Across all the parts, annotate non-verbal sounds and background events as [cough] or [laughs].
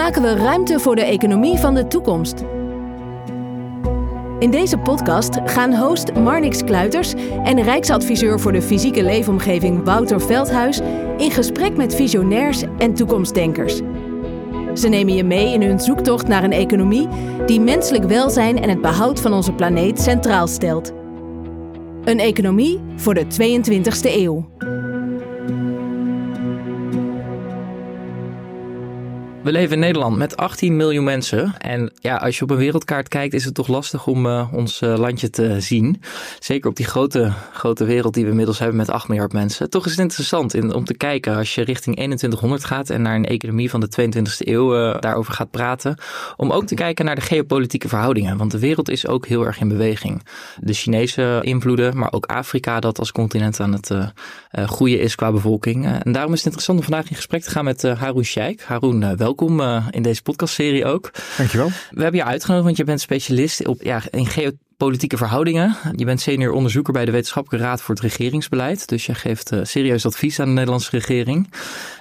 maken we ruimte voor de economie van de toekomst? In deze podcast gaan host Marnix Kluiters en Rijksadviseur voor de fysieke leefomgeving Wouter Veldhuis in gesprek met visionairs en toekomstdenkers. Ze nemen je mee in hun zoektocht naar een economie die menselijk welzijn en het behoud van onze planeet centraal stelt. Een economie voor de 22e eeuw. We leven in Nederland met 18 miljoen mensen. En ja, als je op een wereldkaart kijkt, is het toch lastig om uh, ons uh, landje te zien. Zeker op die grote, grote wereld die we inmiddels hebben met 8 miljard mensen. Toch is het interessant in, om te kijken als je richting 2100 gaat en naar een economie van de 22e eeuw uh, daarover gaat praten. Om ook te kijken naar de geopolitieke verhoudingen. Want de wereld is ook heel erg in beweging. De Chinese invloeden, maar ook Afrika dat als continent aan het groeien is qua bevolking. en daarom is het interessant om vandaag in gesprek te gaan met Haroon Sheikh. Haroon, welkom welkom uh, in deze podcastserie ook. Dankjewel. We hebben je uitgenodigd, want je bent specialist op, ja, in geopolitieke verhoudingen. Je bent senior onderzoeker bij de Wetenschappelijke Raad voor het Regeringsbeleid. Dus je geeft uh, serieus advies aan de Nederlandse regering.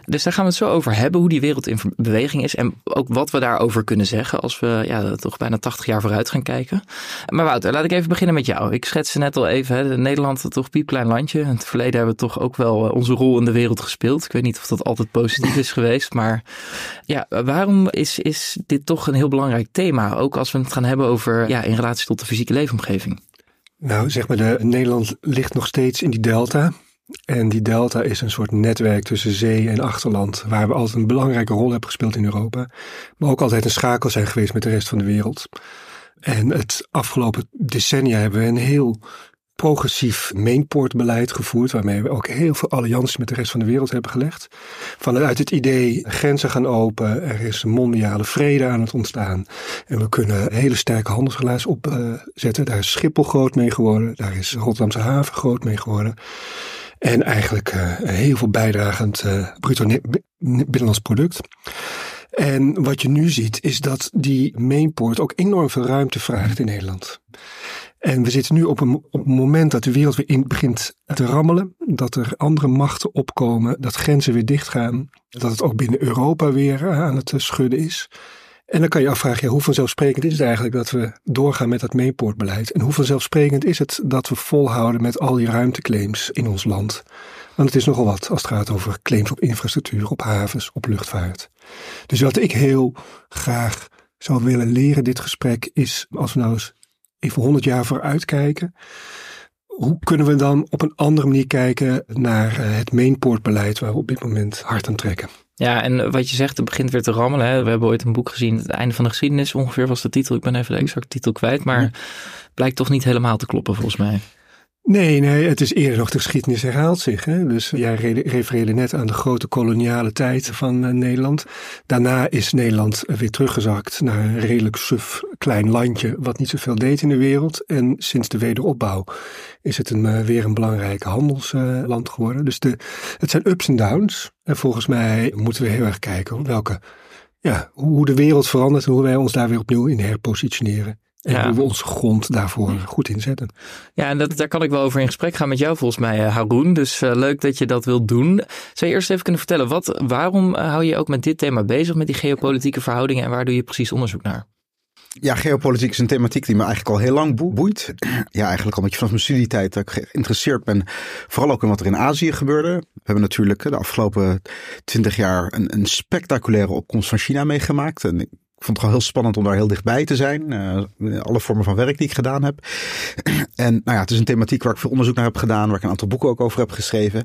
Dus daar gaan we het zo over hebben, hoe die wereld in beweging is. En ook wat we daarover kunnen zeggen als we ja, toch bijna 80 jaar vooruit gaan kijken. Maar Wouter, laat ik even beginnen met jou. Ik schetste net al even, hè, Nederland toch piepklein landje. In het verleden hebben we toch ook wel eh, onze rol in de wereld gespeeld. Ik weet niet of dat altijd positief is geweest. Maar ja, waarom is, is dit toch een heel belangrijk thema? Ook als we het gaan hebben over ja, in relatie tot de fysieke leefomgeving. Nou, zeg maar, de, Nederland ligt nog steeds in die delta. En die delta is een soort netwerk tussen zee en achterland, waar we altijd een belangrijke rol hebben gespeeld in Europa, maar ook altijd een schakel zijn geweest met de rest van de wereld. En het afgelopen decennia hebben we een heel progressief mainportbeleid gevoerd, waarmee we ook heel veel allianties met de rest van de wereld hebben gelegd. Vanuit het idee grenzen gaan open, er is mondiale vrede aan het ontstaan en we kunnen hele sterke handelsrelaties opzetten. Daar is Schiphol groot mee geworden, daar is Rotterdamse haven groot mee geworden. En eigenlijk uh, heel veel bijdragend uh, bruto binnenlands product. En wat je nu ziet is dat die mainport ook enorm veel ruimte vraagt in Nederland. En we zitten nu op een, op moment dat de wereld weer in begint te rammelen. Dat er andere machten opkomen, dat grenzen weer dichtgaan. Dat het ook binnen Europa weer aan het schudden is. En dan kan je afvragen, ja, hoe vanzelfsprekend is het eigenlijk dat we doorgaan met dat mainportbeleid? En hoe vanzelfsprekend is het dat we volhouden met al die ruimteclaims in ons land? Want het is nogal wat als het gaat over claims op infrastructuur, op havens, op luchtvaart. Dus wat ik heel graag zou willen leren dit gesprek is, als we nou eens even honderd jaar vooruit kijken, hoe kunnen we dan op een andere manier kijken naar eh, het mainportbeleid waar we op dit moment hard aan trekken? Ja, en wat je zegt, het begint weer te rammelen. Hè. We hebben ooit een boek gezien, Het einde van de geschiedenis ongeveer was de titel. Ik ben even de exacte titel kwijt, maar blijkt toch niet helemaal te kloppen volgens mij. Nee, nee, het is eerder nog de geschiedenis herhaalt zich. Hè? Dus jij refereerde net aan de grote koloniale tijd van uh, Nederland. Daarna is Nederland weer teruggezakt naar een redelijk suf klein landje wat niet zoveel deed in de wereld. En sinds de wederopbouw is het een, uh, weer een belangrijk handelsland uh, geworden. Dus de, het zijn ups en downs. En volgens mij moeten we heel erg kijken welke, ja, hoe de wereld verandert en hoe wij ons daar weer opnieuw in herpositioneren. En ja. hoe we onze grond daarvoor goed inzetten. Ja, en dat, daar kan ik wel over in gesprek gaan met jou volgens mij, Haroon. Dus uh, leuk dat je dat wilt doen. Zou je eerst even kunnen vertellen, wat, waarom uh, hou je ook met dit thema bezig, met die geopolitieke verhoudingen en waar doe je precies onderzoek naar? Ja, geopolitiek is een thematiek die me eigenlijk al heel lang boeit. Ja, eigenlijk al een beetje vanaf mijn studietijd dat ik geïnteresseerd ben. Vooral ook in wat er in Azië gebeurde. We hebben natuurlijk de afgelopen twintig jaar een, een spectaculaire opkomst van China meegemaakt. En ik vond het gewoon heel spannend om daar heel dichtbij te zijn. Uh, alle vormen van werk die ik gedaan heb. [clears throat] en nou ja, het is een thematiek waar ik veel onderzoek naar heb gedaan. Waar ik een aantal boeken ook over heb geschreven.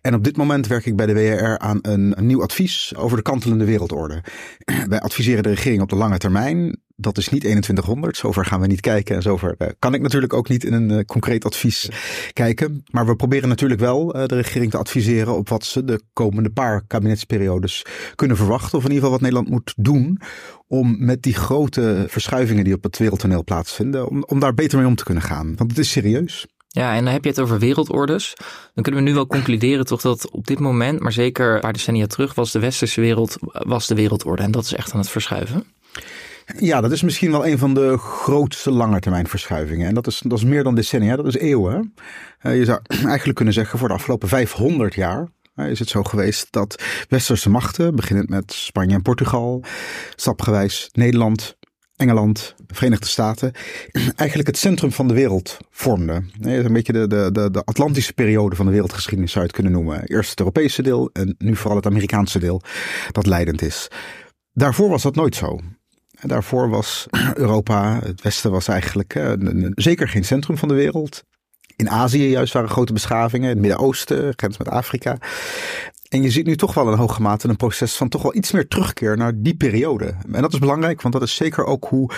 En op dit moment werk ik bij de WRR aan een, een nieuw advies over de kantelende wereldorde. [clears throat] Wij adviseren de regering op de lange termijn dat is niet 2100. Zover gaan we niet kijken. En zover uh, kan ik natuurlijk ook niet in een uh, concreet advies kijken. Maar we proberen natuurlijk wel uh, de regering te adviseren op wat ze de komende paar kabinetsperiodes kunnen verwachten. Of in ieder geval wat Nederland moet doen om met die grote verschuivingen die op het wereldtoneel plaatsvinden, om, om daar beter mee om te kunnen gaan. Want het is serieus. Ja, en dan heb je het over wereldordes. Dan kunnen we nu wel concluderen toch dat op dit moment, maar zeker een paar decennia terug, was de westerse wereld was de wereldorde. En dat is echt aan het verschuiven. Ja, dat is misschien wel een van de grootste langetermijnverschuivingen. En dat is, dat is meer dan decennia, dat is eeuwen. Uh, je zou [clears throat] eigenlijk kunnen zeggen voor de afgelopen 500 jaar is het zo geweest dat westerse machten, beginnend met Spanje en Portugal, stapgewijs Nederland, Engeland, de Verenigde Staten, [clears throat] eigenlijk het centrum van de wereld vormden. Een beetje de, de, de, Atlantische periode van de wereldgeschiedenis zou je het kunnen noemen. Eerst het Europese deel en nu vooral het Amerikaanse deel dat leidend is. Daarvoor was dat nooit zo. Daarvoor was [clears throat] Europa, het Westen was eigenlijk zeker geen centrum van de wereld. In Azië juist waren grote beschavingen, het Midden-Oosten, grens met Afrika. En je ziet nu toch wel in hoge mate een proces van toch wel iets meer terugkeer naar die periode. En dat is belangrijk, want dat is zeker ook hoe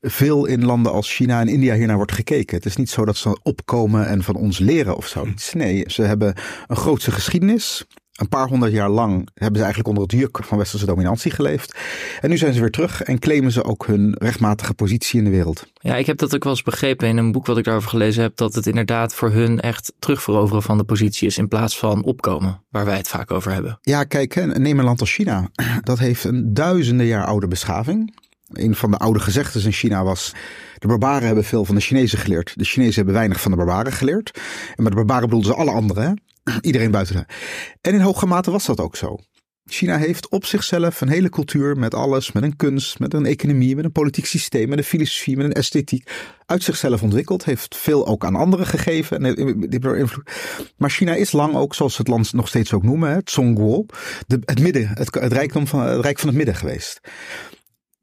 veel in landen als China en India hiernaar wordt gekeken. Het is niet zo dat ze opkomen en van ons leren of zoiets. Nee, ze hebben een grootse geschiedenis een paar honderd jaar lang hebben ze eigenlijk onder het juk van westerse dominantie geleefd. En nu zijn ze weer terug en claimen ze ook hun rechtmatige positie in de wereld. Ja, ik heb dat ook wel eens begrepen in een boek wat ik daarover gelezen heb, dat het inderdaad voor hun echt terugveroveren van de positie is in plaats van opkomen, waar wij het vaak over hebben. Ja, kijk, neem een land als China. [clears throat] Dat heeft een duizenden jaar oude beschaving. Een van de oude gezegdes in China was: de barbaren hebben veel van de Chinezen geleerd. De Chinezen hebben weinig van de barbaren geleerd. En met de barbaren bedoelden ze alle anderen. [clears throat] Iedereen buiten. En in hoge mate was dat ook zo. China heeft op zichzelf een hele cultuur met alles, met een kunst, met een economie, met een politiek systeem, met een filosofie, met een esthetiek, uit zichzelf ontwikkeld. Heeft veel ook aan anderen gegeven en invloed. Maar China is lang ook, zoals het land nog steeds ook noemen, het Zhongguo, het midden, het, het, rijkdom van, het rijk van het midden geweest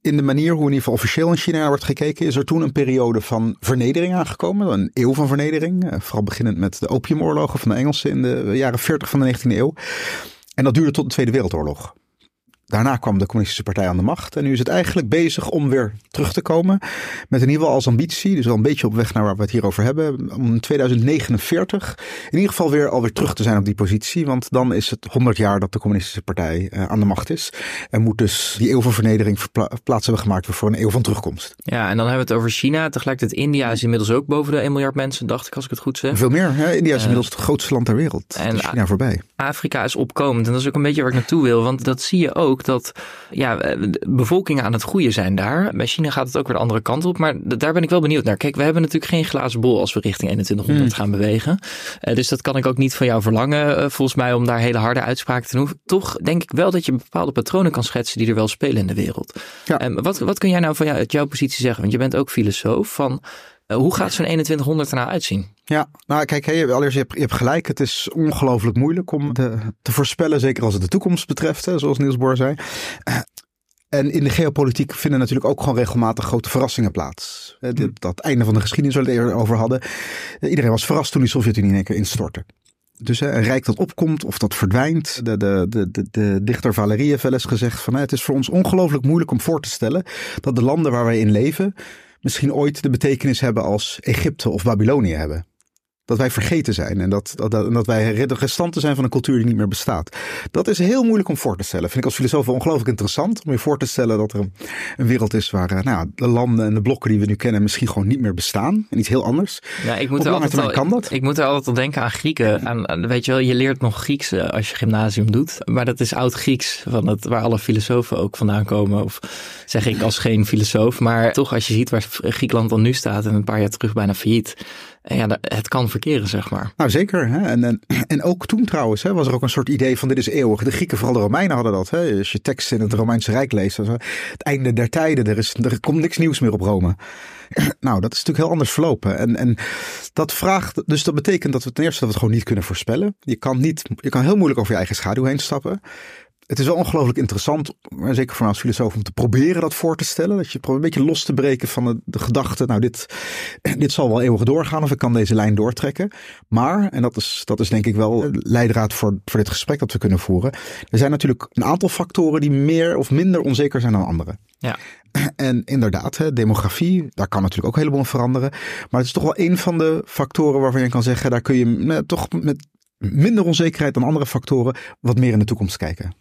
in de manier hoe in ieder geval officieel in China wordt gekeken, is er toen een periode van vernedering aangekomen. Een eeuw van vernedering. Eh, vooral beginnend met de opiumoorlogen van de Engelsen in de jaren 40 van de 19e eeuw. En dat duurde tot de Tweede Wereldoorlog. Daarna kwam de Communistische Partij aan de macht. En nu is het eigenlijk bezig om weer terug te komen. Met in ieder geval als ambitie, dus wel een beetje op weg naar waar we het hier over hebben. Om in 2049 in ieder geval weer alweer terug te zijn op die positie. Want dan is het 100 jaar dat de Communistische Partij uh, aan de macht is. En moet dus die eeuw van vernedering plaats hebben gemaakt voor een eeuw van terugkomst. Ja, en dan hebben we het over China. Tegelijkertijd India is inmiddels ook boven de 1 miljard mensen, dacht ik als ik het goed zeg. Veel meer. Ja, India is uh, inmiddels het grootste land ter wereld. En China voorbij. Afrika is opkomend. En dat is ook een beetje waar ik naartoe wil. Want dat zie je ook dat ja, bevolkingen aan het groeien zijn daar. Bij China gaat het ook weer de andere kant op. Maar daar ben ik wel benieuwd naar. Kijk, we hebben natuurlijk geen glazen bol als we richting 2100 hmm. gaan bewegen. Uh, dus dat kan ik ook niet van jou verlangen, uh, volgens mij, om daar hele harde uitspraken te doen. Toch denk ik wel dat je bepaalde patronen kan schetsen die er wel spelen in de wereld. Ja. Um, wat, wat kun jij nou van jou, uit jouw positie zeggen? Want je bent ook filosoof van uh, hoe gaat zo'n 2100 ernaar uitzien? Ja, nou kijk, hey, allereerst, je hebt, je hebt gelijk. Het is ongelooflijk moeilijk om de, te voorspellen, zeker als het de toekomst betreft, hè, zoals Niels Bohr zei. Uh, en in de geopolitiek vinden natuurlijk ook gewoon regelmatig grote verrassingen plaats. Uh, dit, dat einde van de geschiedenis waar we het eerder over hadden. iedereen was verrast toen die Sovjet-Unie in één keer instortte. Dus een rijk dat opkomt of dat verdwijnt. De, de, de, de, de dichter Valerie heeft wel eens gezegd van het is voor ons ongelooflijk moeilijk om voor te stellen dat de landen waar wij in leven misschien ooit de betekenis hebben als Egypte of Babylonië hebben dat wij vergeten zijn en dat, dat, dat wij de restanten zijn van een cultuur die niet meer bestaat. Dat is heel moeilijk om voor te stellen. Vind ik als filosoof ongelooflijk interessant om je voor te stellen dat er een, een wereld is waar eh, nou, de landen en de blokken die we nu kennen misschien gewoon niet meer bestaan. En iets heel anders. Ja, ik moet, er altijd, al, kan dat? Ik, ik, moet er altijd al denken aan Grieken. Aan, weet je wel, je leert nog Grieks eh, als je gymnasium doet. Maar dat is oud Grieks, van het, waar alle filosofen ook vandaan komen. Of zeg ik als geen filosoof. Maar toch, als je ziet waar Griekenland dan nu staat en een paar jaar terug bijna failliet ja, het kan verkeren, zeg maar. Nou, zeker. Hè? En, [clears throat] en, ook toen trouwens hè, was er ook een soort idee van dit is eeuwig. De Grieken, vooral de Romeinen hadden dat. Hè? Als je teksten in het Romeinse Rijk leest. Het einde der tijden, er, is, er komt niks nieuws meer op Rome. [clears throat] Nou, dat is natuurlijk heel anders verlopen. En, en dat vraagt, dus dat betekent dat we ten eerste dat we het gewoon niet kunnen voorspellen. Je kan, niet, je kan heel moeilijk over je eigen schaduw heen stappen het is wel ongelooflijk interessant, zeker voor mij als filosoof, om te proberen dat voor te stellen. Dat je probeert een beetje los te breken van de, de gedachte, nou dit, [clears throat] dit zal wel eeuwig doorgaan of ik kan deze lijn doortrekken. Maar, en dat is, dat is denk ik wel leidraad voor, voor dit gesprek dat we kunnen voeren. Er zijn natuurlijk een aantal factoren die meer of minder onzeker zijn dan andere. Ja. [clears throat] En inderdaad, hè, demografie, daar kan natuurlijk ook helemaal veranderen. Maar het is toch wel een van de factoren waarvan je kan zeggen, daar kun je toch met minder onzekerheid dan andere factoren wat meer in de toekomst kijken.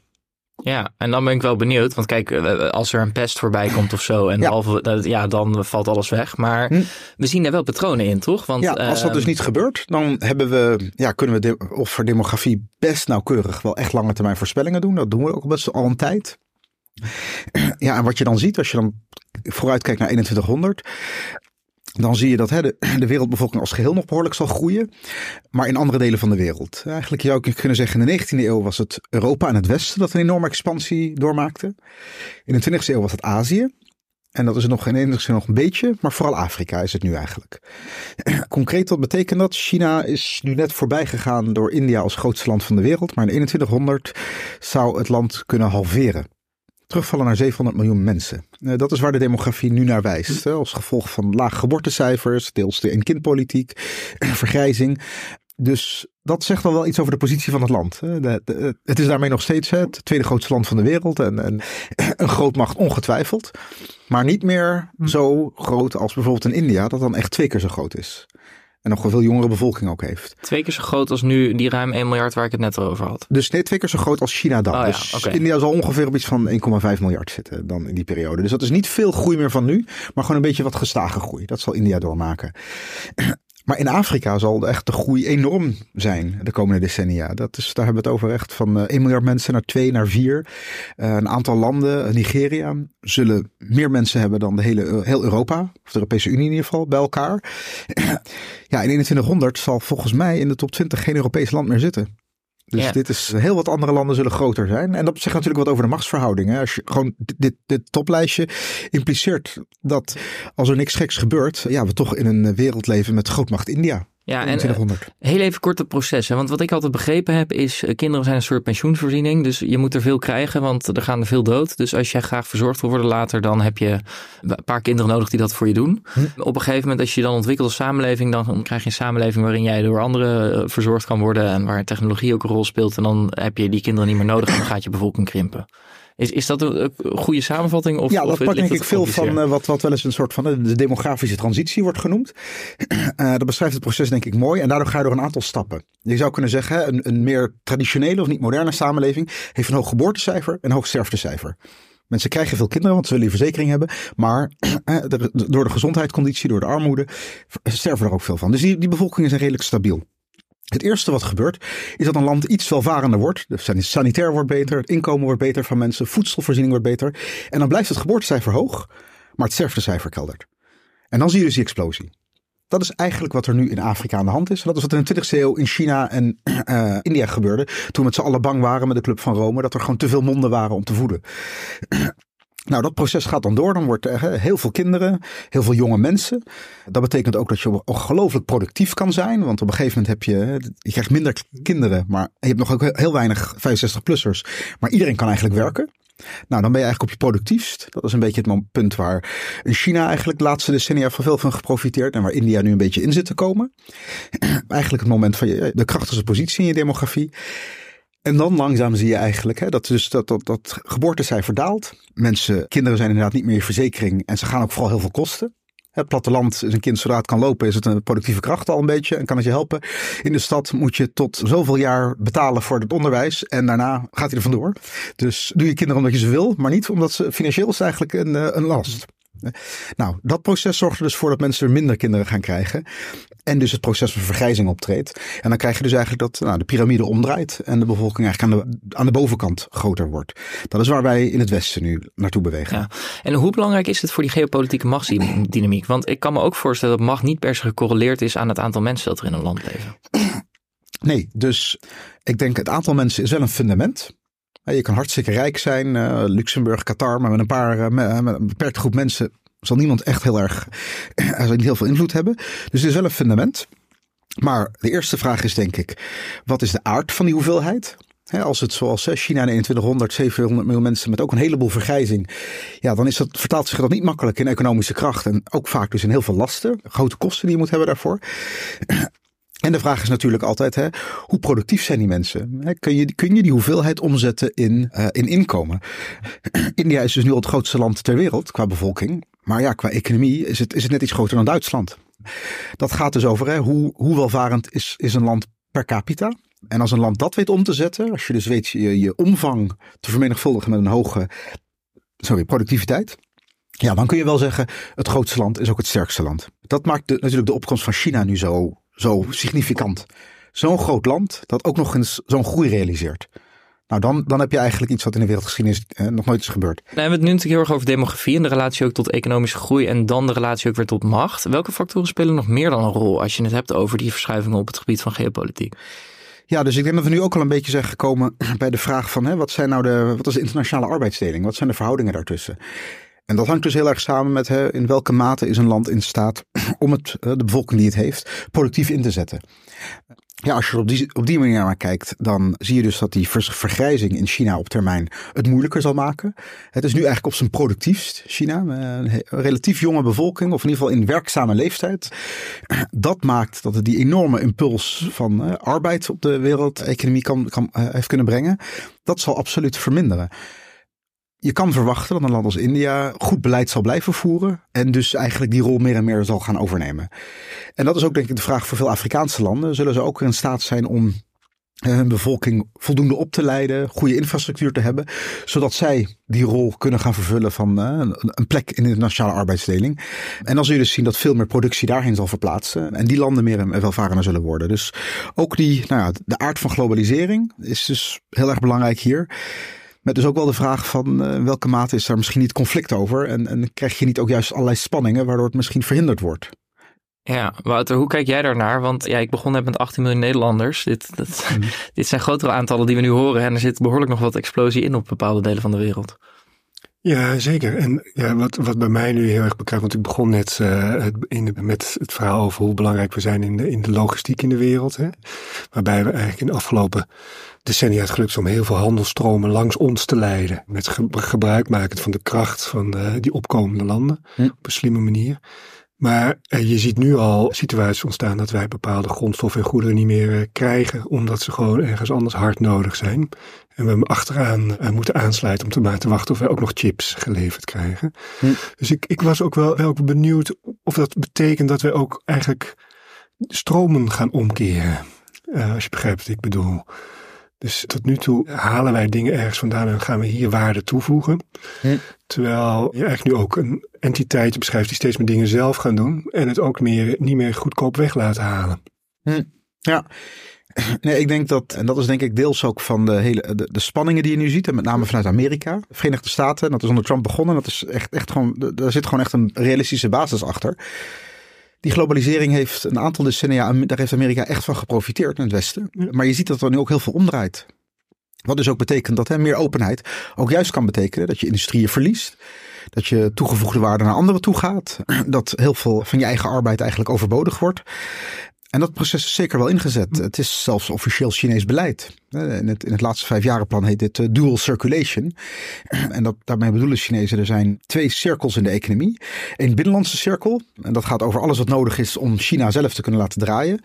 Ja, en dan ben ik wel benieuwd. Want kijk, eh, als er een pest voorbij komt of zo, en ja, ja dan valt alles weg. Maar hm. we zien er wel patronen in, toch? Want, ja, als dat dus ehm, niet gebeurt, dan hebben we, ja, kunnen we de, of voor demografie best nauwkeurig wel echt lange termijn voorspellingen doen. Dat doen we ook best al een tijd. [clears throat] Ja, en wat je dan ziet als je dan vooruitkijkt naar 2100. Dan zie je dat hè, de, [clears throat] de, wereldbevolking als geheel nog behoorlijk zal groeien. Maar in andere delen van de wereld. Eigenlijk zou ik kunnen zeggen, in de 19e eeuw was het Europa en het Westen dat een enorme expansie doormaakte. In de 20e eeuw was het Azië. En dat is nog in enige zin nog een beetje, maar vooral Afrika is het nu eigenlijk. [clears throat] Concreet wat betekent dat? China is nu net voorbij gegaan door India als grootste land van de wereld. Maar in 2100 zou het land kunnen halveren terugvallen naar 700 miljoen mensen. Eh, dat is waar de demografie nu naar wijst. Als gevolg van laag geboortecijfers, deels de een-kindpolitiek, [clears throat] vergrijzing. Dus dat zegt al wel iets over de positie van het land. het is daarmee nog steeds het tweede grootste land van de wereld en, en [clears throat] een grootmacht ongetwijfeld. Maar niet meer hm. zo groot als bijvoorbeeld in India, dat dan echt twee keer zo groot is. En nog een veel jongere bevolking ook heeft. Twee keer zo groot als nu die ruim 1 miljard waar ik het net over had. Dus nee, twee keer zo groot als China dan. Oh, dus India zal ongeveer op iets van 1,5 miljard zitten dan in die periode. Dus dat is niet veel groei meer van nu, maar gewoon een beetje wat gestage groei. Dat zal India doormaken. Maar in Afrika zal echt de groei enorm zijn de komende decennia. Dat is, daar hebben we het over echt van 1 eh, miljard mensen naar 2 naar 4. Uh, een aantal landen, eh, Nigeria, zullen meer mensen hebben dan de hele, heel Europa, of de Europese Unie in ieder geval, bij elkaar. [clears throat] ja, in 2100 zal volgens mij in de top 20 geen Europees land meer zitten. Dus dit is heel wat andere landen zullen groter zijn. En dat zegt natuurlijk wat over de machtsverhoudingen. Als je gewoon dit, dit toplijstje impliceert dat als er niks geks gebeurt, ja, we toch in een wereld leven met grootmacht India. Ja, en uh, heel even kort het proces. Want wat ik altijd begrepen heb is, uh, kinderen zijn een soort pensioenvoorziening. Dus je moet er veel krijgen, want er gaan er veel dood. Dus als jij graag verzorgd wil worden later, dan heb je een paar kinderen nodig die dat voor je doen. Hm. Op een gegeven moment, als je je dan ontwikkelt als samenleving, dan krijg je een samenleving waarin jij door anderen uh, verzorgd kan worden. En waar technologie ook een rol speelt. En dan heb je die kinderen niet meer nodig en dan gaat je bevolking krimpen. Is, is dat een, goede samenvatting? Of, ja, dat pakt denk ik veel van uh, wat, wat wel eens een soort van de demografische transitie wordt genoemd. Uh, [clears throat] dat beschrijft het proces denk ik mooi. En daardoor ga je door een aantal stappen. Je zou kunnen zeggen, een, een meer traditionele of niet moderne samenleving heeft een hoog geboortecijfer en een hoog sterftecijfer. Mensen krijgen veel kinderen, want ze willen een verzekering hebben. Maar [clears throat] door de gezondheidsconditie, door de armoede, sterven er ook veel van. Dus die, die bevolking is redelijk stabiel. Het eerste wat gebeurt is dat een land iets welvarender wordt. De sanitair wordt beter, het inkomen wordt beter van mensen, voedselvoorziening wordt beter. En dan blijft het geboortecijfer hoog, maar het sterftecijfer keldert. En dan zie je dus die explosie. Dat is eigenlijk wat er nu in Afrika aan de hand is. dat is wat er in de 20e eeuw in China en uh, [clears throat] India gebeurde. Toen met z'n allen bang waren met de Club van Rome. Dat er gewoon te veel monden waren om te voeden. [clears throat] Nou, dat proces gaat dan door. Dan wordt er heel veel kinderen, heel veel jonge mensen. Dat betekent ook dat je ongelooflijk productief kan zijn. Want op een gegeven moment heb je, je krijgt minder kinderen, maar je hebt nog ook heel weinig 65-plussers. Maar iedereen kan eigenlijk werken. Nou, dan ben je eigenlijk op je productiefst. Dat is een beetje het punt waar China eigenlijk de laatste decennia van veel van geprofiteerd. En waar India nu een beetje in zit te komen. [clears throat] Eigenlijk het moment van de krachtigste positie in je demografie. En dan langzaam zie je eigenlijk hè, dat, dus dat, dat, dat geboortecijfer daalt. Mensen, kinderen zijn inderdaad niet meer je verzekering en ze gaan ook vooral heel veel kosten. Het platteland is een kind zodra het kan lopen, is het een productieve kracht al een beetje en kan het je helpen. In de stad moet je tot zoveel jaar betalen voor het onderwijs en daarna gaat hij er vandoor. Dus doe je kinderen omdat je ze wil, maar niet omdat ze financieel is eigenlijk een, eh, een last. Nou, dat proces zorgt er dus voor dat mensen er minder kinderen gaan krijgen. En dus het proces van vergrijzing optreedt. En dan krijg je dus eigenlijk dat nou, de piramide omdraait en de bevolking eigenlijk aan de, aan de bovenkant groter wordt. Dat is waar wij in het Westen nu naartoe bewegen. Ja. En hoe belangrijk is het voor die geopolitieke machtsdynamiek? Want ik kan me ook voorstellen dat macht niet per se gecorreleerd is aan het aantal mensen dat er in een land leven. Nee, dus ik denk het aantal mensen is wel een fundament. Je kan hartstikke rijk zijn, uh, Luxemburg, Qatar, maar met een paar, uh, met een beperkte groep mensen zal niemand echt heel erg, zal niet heel veel invloed hebben. Dus het is wel een fundament. Maar de eerste vraag is denk ik, wat is de aard van die hoeveelheid? als het zoals China in 2100, 700 miljoen mensen met ook een heleboel vergrijzing. Ja, dan is dat, vertaalt zich dat niet makkelijk in economische kracht. En ook vaak dus in heel veel lasten. Grote kosten die je moet hebben daarvoor. En de vraag is natuurlijk altijd, hè, hoe productief zijn die mensen? kun, je, kun je die hoeveelheid omzetten in, uh, in inkomen? [clears throat] India is dus nu al het grootste land ter wereld qua bevolking. Maar ja, qua economie is het, is het net iets groter dan Duitsland. Dat gaat dus over hè, hoe, hoe welvarend is, is een land per capita. En als een land dat weet om te zetten, als je dus weet je, je omvang te vermenigvuldigen met een hoge sorry, productiviteit. Ja, dan kun je wel zeggen, het grootste land is ook het sterkste land. Dat maakt de, natuurlijk de opkomst van China nu zo, zo significant. Zo'n groot land dat ook nog eens zo'n groei realiseert. Nou, dan, dan heb je eigenlijk iets wat in de wereldgeschiedenis eh, nog nooit is gebeurd. Nou, we hebben het nu natuurlijk heel erg over demografie en de relatie ook tot economische groei en dan de relatie ook weer tot macht. Welke factoren spelen nog meer dan een rol als je het hebt over die verschuivingen op het gebied van geopolitiek? Ja, dus ik denk dat we nu ook al een beetje zijn gekomen [clears throat] bij de vraag van hè, wat zijn nou de, wat is de internationale arbeidsdeling? Wat zijn de verhoudingen daartussen? En dat hangt dus heel erg samen met hè, in welke mate is een land in staat [clears throat] om het, eh, de bevolking die het heeft, productief in te zetten. Ja, als je er op die, op die manier naar kijkt, dan zie je dus dat die vergrijzing in China op termijn het moeilijker zal maken. Het is nu eigenlijk op zijn productiefst, China. Een relatief jonge bevolking, of in ieder geval in werkzame leeftijd. [clears throat] Dat maakt dat het die enorme impuls van uh, arbeid op de wereldeconomie kan, kan, heeft kunnen brengen. Dat zal absoluut verminderen je kan verwachten dat een land als India goed beleid zal blijven voeren. En dus eigenlijk die rol meer en meer zal gaan overnemen. En dat is ook denk ik de vraag voor veel Afrikaanse landen. Zullen ze ook in staat zijn om eh, hun bevolking voldoende op te leiden, goede infrastructuur te hebben, zodat zij die rol kunnen gaan vervullen van uh, een plek in de nationale arbeidsdeling. En dan zul je dus zien dat veel meer productie daarheen zal verplaatsen en die landen meer en welvarender zullen worden. Dus ook die, nou ja, de aard van globalisering is dus heel erg belangrijk hier. Met dus ook wel de vraag van uh, welke mate is daar misschien niet conflict over? En, en krijg je niet ook juist allerlei spanningen waardoor het misschien verhinderd wordt? Ja, Wouter, hoe kijk jij daarnaar? Want ja, ik begon net met 18 miljoen Nederlanders. Dit, dat, mm. [laughs] dit zijn grotere aantallen die we nu horen. En er zit behoorlijk nog wat explosie in op bepaalde delen van de wereld. Ja, zeker. En ja, wat, wat bij mij nu heel erg bekijkt, want ik begon net uh, het, in met het verhaal over hoe belangrijk we zijn in de, in de logistiek in de wereld. Hè? Waarbij we eigenlijk in de afgelopen decennia het gelukt om heel veel handelstromen langs ons te leiden. Met ge gebruik maken van de kracht van uh, die opkomende landen hm. op een slimme manier. Maar uh, je ziet nu al situaties ontstaan dat wij bepaalde grondstoffen en goederen niet meer uh, krijgen, omdat ze gewoon ergens anders hard nodig zijn. En we hem achteraan uh, moeten aansluiten om te maar te wachten of wij ook nog chips geleverd krijgen. Hm. Dus ik, ik was ook wel, wel benieuwd of dat betekent dat wij ook eigenlijk stromen gaan omkeren. als je begrijpt wat ik bedoel. Dus tot nu toe halen wij dingen ergens vandaan en gaan we hier waarde toevoegen. Hm. Terwijl je eigenlijk nu ook een entiteit beschrijft die steeds meer dingen zelf gaan doen. En het ook meer, niet meer goedkoop weg laten halen. Hm. Ja. Nee, ik denk dat, en dat is denk ik deels ook van de hele de, de, spanningen die je nu ziet, en met name vanuit Amerika, de Verenigde Staten, dat is onder Trump begonnen, dat is echt, echt gewoon, daar zit gewoon echt een realistische basis achter. Die globalisering heeft een aantal decennia, daar heeft Amerika echt van geprofiteerd in het Westen. Maar je ziet dat er nu ook heel veel omdraait. Wat dus ook betekent dat hè, meer openheid ook juist kan betekenen dat je industrieën verliest. Dat je toegevoegde waarde naar anderen toe gaat. [clears throat] Dat heel veel van je eigen arbeid eigenlijk overbodig wordt. En dat proces is zeker wel ingezet. Het is zelfs officieel Chinees beleid. In het, in het laatste vijfjarenplan heet dit eh, dual circulation. [clears throat] En dat, daarmee bedoelen Chinezen, er zijn twee cirkels in de economie. Een binnenlandse cirkel, en dat gaat over alles wat nodig is om China zelf te kunnen laten draaien.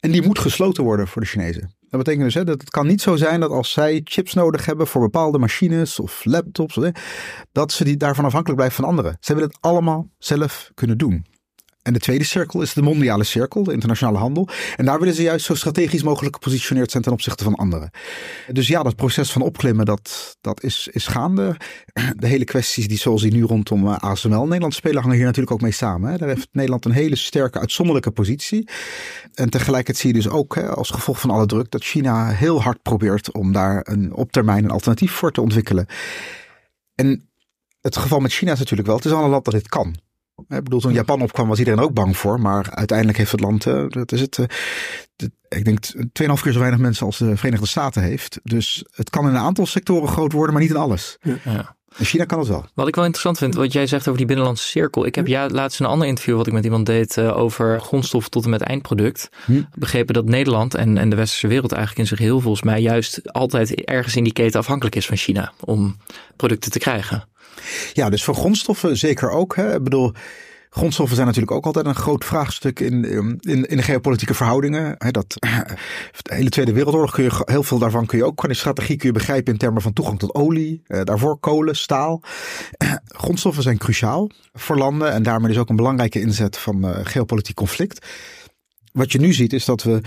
En die moet gesloten worden voor de Chinezen. Dat betekent dus hè, dat het kan niet zo zijn dat als zij chips nodig hebben voor bepaalde machines of laptops, dat ze die daarvan afhankelijk blijven van anderen. Zij willen het allemaal zelf kunnen doen. En de tweede cirkel is de mondiale cirkel, de internationale handel. En daar willen ze juist zo strategisch mogelijk gepositioneerd zijn ten opzichte van anderen. Dus ja, dat proces van opklimmen, dat, dat is, is gaande. De hele kwesties die zoals die nu rondom eh, ASML Nederland spelen, hangen hier natuurlijk ook mee samen. Hè. Daar heeft Nederland een hele sterke, uitzonderlijke positie. En tegelijkertijd zie je dus ook, hè, als gevolg van alle druk, dat China heel hard probeert om daar een, op termijn een alternatief voor te ontwikkelen. En het geval met China is natuurlijk wel, het is al een land dat dit kan. Ik bedoel, toen Japan opkwam was iedereen ook bang voor. Maar uiteindelijk heeft het land, uh, dat is het, uh, ik denk 2,5 keer zo weinig mensen als de Verenigde Staten heeft. Dus het kan in een aantal sectoren groot worden, maar niet in alles. Ja. In China kan het wel. Wat ik wel interessant vind, wat jij zegt over die binnenlandse cirkel. Ik heb ja, laatst een ander interview wat ik met iemand deed uh, over grondstoffen tot en met eindproduct. Hm. Begrepen dat Nederland en, en de westerse wereld eigenlijk in zich heel volgens mij juist altijd ergens in die keten afhankelijk is van China om producten te krijgen. Ja, dus voor grondstoffen zeker ook. Hè. Ik bedoel, grondstoffen zijn natuurlijk ook altijd een groot vraagstuk in, in, in de geopolitieke verhoudingen. Dat, de hele Tweede Wereldoorlog kun je heel veel daarvan kun je ook qua strategie kun je begrijpen in termen van toegang tot olie, eh, daarvoor kolen, staal. [clears throat] grondstoffen zijn cruciaal voor landen en daarmee dus ook een belangrijke inzet van uh, geopolitiek conflict. Wat je nu ziet is dat we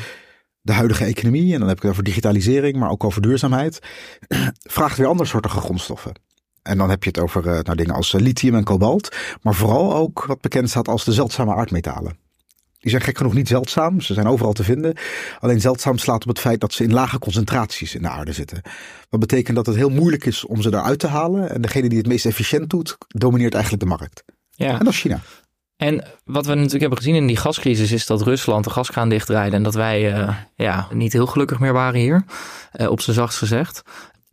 de huidige economie, en dan heb ik het over digitalisering, maar ook over duurzaamheid, [clears throat] vraagt weer andersoortige grondstoffen. En dan heb je het over uh, nou, dingen als eh, lithium en kobalt. Maar vooral ook wat bekend staat als de zeldzame aardmetalen. Die zijn gek genoeg niet zeldzaam. Ze zijn overal te vinden. Alleen zeldzaam slaat op het feit dat ze in lage concentraties in de aarde zitten. Wat betekent dat het heel moeilijk is om ze eruit te halen. En degene die het meest efficiënt doet, domineert eigenlijk de markt. Ja. En dat is China. En wat we natuurlijk hebben gezien in die gascrisis is dat Rusland de gaskraan dichtdraaide en dat wij uh, ja, niet heel gelukkig meer waren hier, uh, op zijn zachtst gezegd.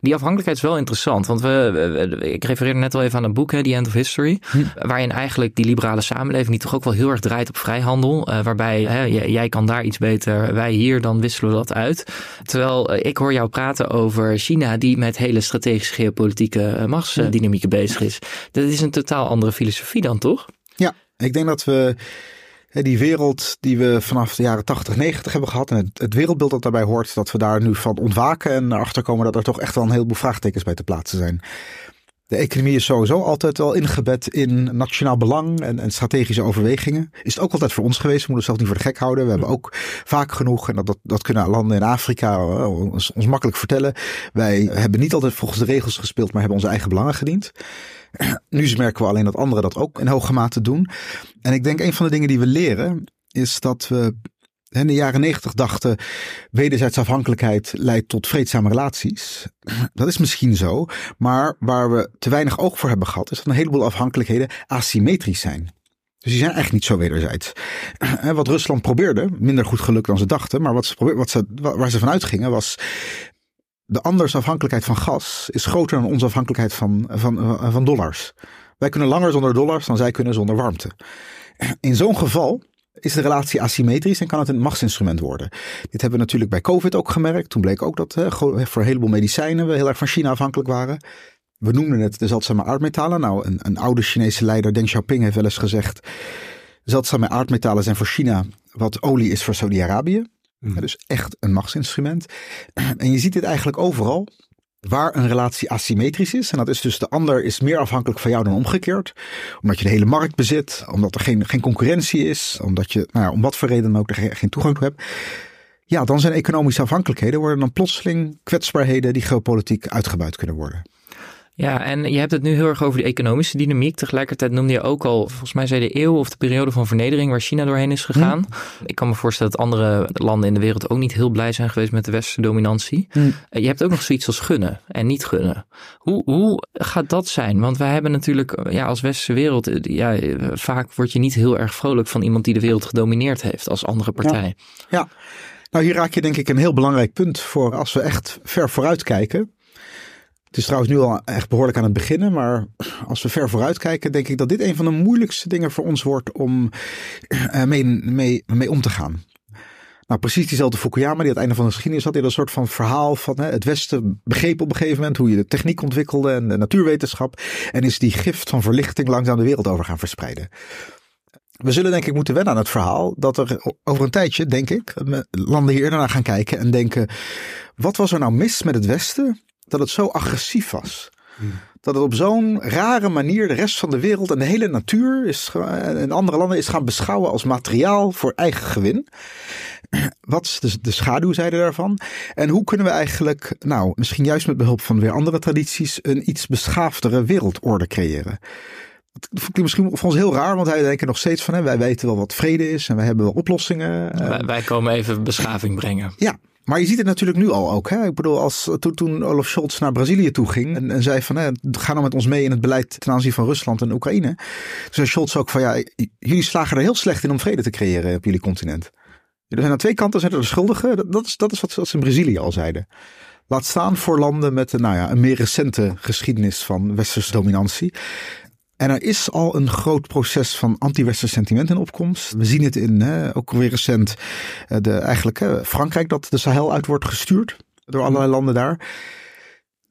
Die afhankelijkheid is wel interessant, want we, ik refereerde net al even aan een boek, The End of History, hm. waarin eigenlijk die liberale samenleving, die toch ook wel heel erg draait op vrijhandel, uh, waarbij hè, jij kan daar iets beter, wij hier, dan wisselen we dat uit. Terwijl ik hoor jou praten over China, die met hele strategische geopolitieke machtsdynamieken bezig is. Dat is een totaal andere filosofie dan, toch? Ja, ik denk dat we die wereld die we vanaf de jaren 80, 90 hebben gehad en het, het, wereldbeeld dat daarbij hoort, dat we daar nu van ontwaken en erachter komen dat er toch echt wel een heleboel vraagtekens bij te plaatsen zijn. De economie is sowieso altijd wel ingebed in nationaal belang en, en, strategische overwegingen. Is het ook altijd voor ons geweest. We moeten het zelf niet voor de gek houden. We hebben ook vaak genoeg, en dat, dat, kunnen landen in Afrika eh, ons, ons makkelijk vertellen. Wij hebben niet altijd volgens de regels gespeeld, maar hebben onze eigen belangen gediend. Nu merken we alleen dat anderen dat ook in hoge mate doen. En ik denk een van de dingen die we leren is dat we in de jaren negentig dachten, wederzijds afhankelijkheid leidt tot vreedzame relaties. Dat is misschien zo, maar waar we te weinig oog voor hebben gehad, is dat een heleboel afhankelijkheden asymmetrisch zijn. Dus die zijn eigenlijk niet zo wederzijds. Wat Rusland probeerde, minder goed gelukt dan ze dachten, maar wat ze probeerde, wat ze, waar ze vanuit gingen was de anders afhankelijkheid van gas is groter dan onze afhankelijkheid van, van, van dollars. Wij kunnen langer zonder dollars dan zij kunnen zonder warmte. In zo'n geval is de relatie asymmetrisch en kan het een machtsinstrument worden. Dit hebben we natuurlijk bij COVID ook gemerkt. Toen bleek ook dat hè, voor een heleboel medicijnen we heel erg van China afhankelijk waren. We noemden het de zeldzame aardmetalen. Nou, een, een oude Chinese leider, Deng Xiaoping, heeft wel eens gezegd... zeldzame aardmetalen zijn voor China wat olie is voor Saudi-Arabië. Mm. dus echt een machtsinstrument. [clears throat] En je ziet dit eigenlijk overal waar een relatie asymmetrisch is. En dat is dus de ander is meer afhankelijk van jou dan omgekeerd. Omdat je de hele markt bezit, omdat er geen, geen concurrentie is, omdat je, nou ja, om wat voor reden ook er geen toegang toe hebt. Ja, dan zijn economische afhankelijkheden worden dan plotseling kwetsbaarheden die geopolitiek uitgebuit kunnen worden. Ja, en je hebt het nu heel erg over die economische dynamiek. Tegelijkertijd noemde je ook al, volgens mij zei de eeuw of de periode van vernedering waar China doorheen is gegaan. Hm. Ik kan me voorstellen dat andere landen in de wereld ook niet heel blij zijn geweest met de westerse dominantie. Hm. Eh, je hebt ook nog zoiets als gunnen en niet gunnen. Hoe, hoe gaat dat zijn? Want wij hebben natuurlijk, eh, ja, als westerse wereld, eh, ja, vaak word je niet heel erg vrolijk van iemand die de wereld gedomineerd heeft als andere partij. Ja. ja. Nou, hier raak je denk ik een heel belangrijk punt voor als we echt ver vooruit kijken. Het is trouwens nu al echt behoorlijk aan het beginnen, maar als we ver vooruit kijken, denk ik dat dit een van de moeilijkste dingen voor ons wordt om eh, mee, mee, mee om te gaan. Nou, precies diezelfde Fukuyama, die aan het einde van de geschiedenis had, hij een soort van verhaal van hè, het Westen begreep op een gegeven moment hoe je de techniek ontwikkelde en de natuurwetenschap. En is die gift van verlichting langzaam de wereld over gaan verspreiden. We zullen denk ik moeten wennen aan het verhaal dat er over een tijdje, denk ik, landen hier naar gaan kijken en denken, wat was er nou mis met het Westen dat het zo agressief was. Hmm. Dat het op zo'n rare manier de rest van de wereld en de hele natuur is, en andere landen is gaan beschouwen als materiaal voor eigen gewin. [clears throat] Wat is de, de schaduwzijde daarvan? En hoe kunnen we eigenlijk, nou, misschien juist met behulp van weer andere tradities, een iets beschaafdere wereldorde creëren? Dat vond ik misschien voor ons heel raar, want wij denken nog steeds van hè, wij weten wel wat vrede is en wij hebben wel oplossingen. Wij, wij komen even beschaving brengen. Ja, maar je ziet het natuurlijk nu al ook. Hè? Ik bedoel, als, toen, toen Olaf Scholz naar Brazilië toe ging en, en zei van hè, ga nou met ons mee in het beleid ten aanzien van Rusland en Oekraïne. Toen zei Scholz ook van ja, jullie slagen er heel slecht in om vrede te creëren op jullie continent. Er zijn aan twee kanten zijn er de schuldigen. Dat, is, dat is wat, ze in Brazilië al zeiden. Laat staan voor landen met nou ja, een meer recente geschiedenis van westerse dominantie. En er is al een groot proces van anti-westers sentiment in opkomst. We zien het in, hè, ook weer recent, eh, de, eigenlijk hè, Frankrijk dat de Sahel uit wordt gestuurd door allerlei landen daar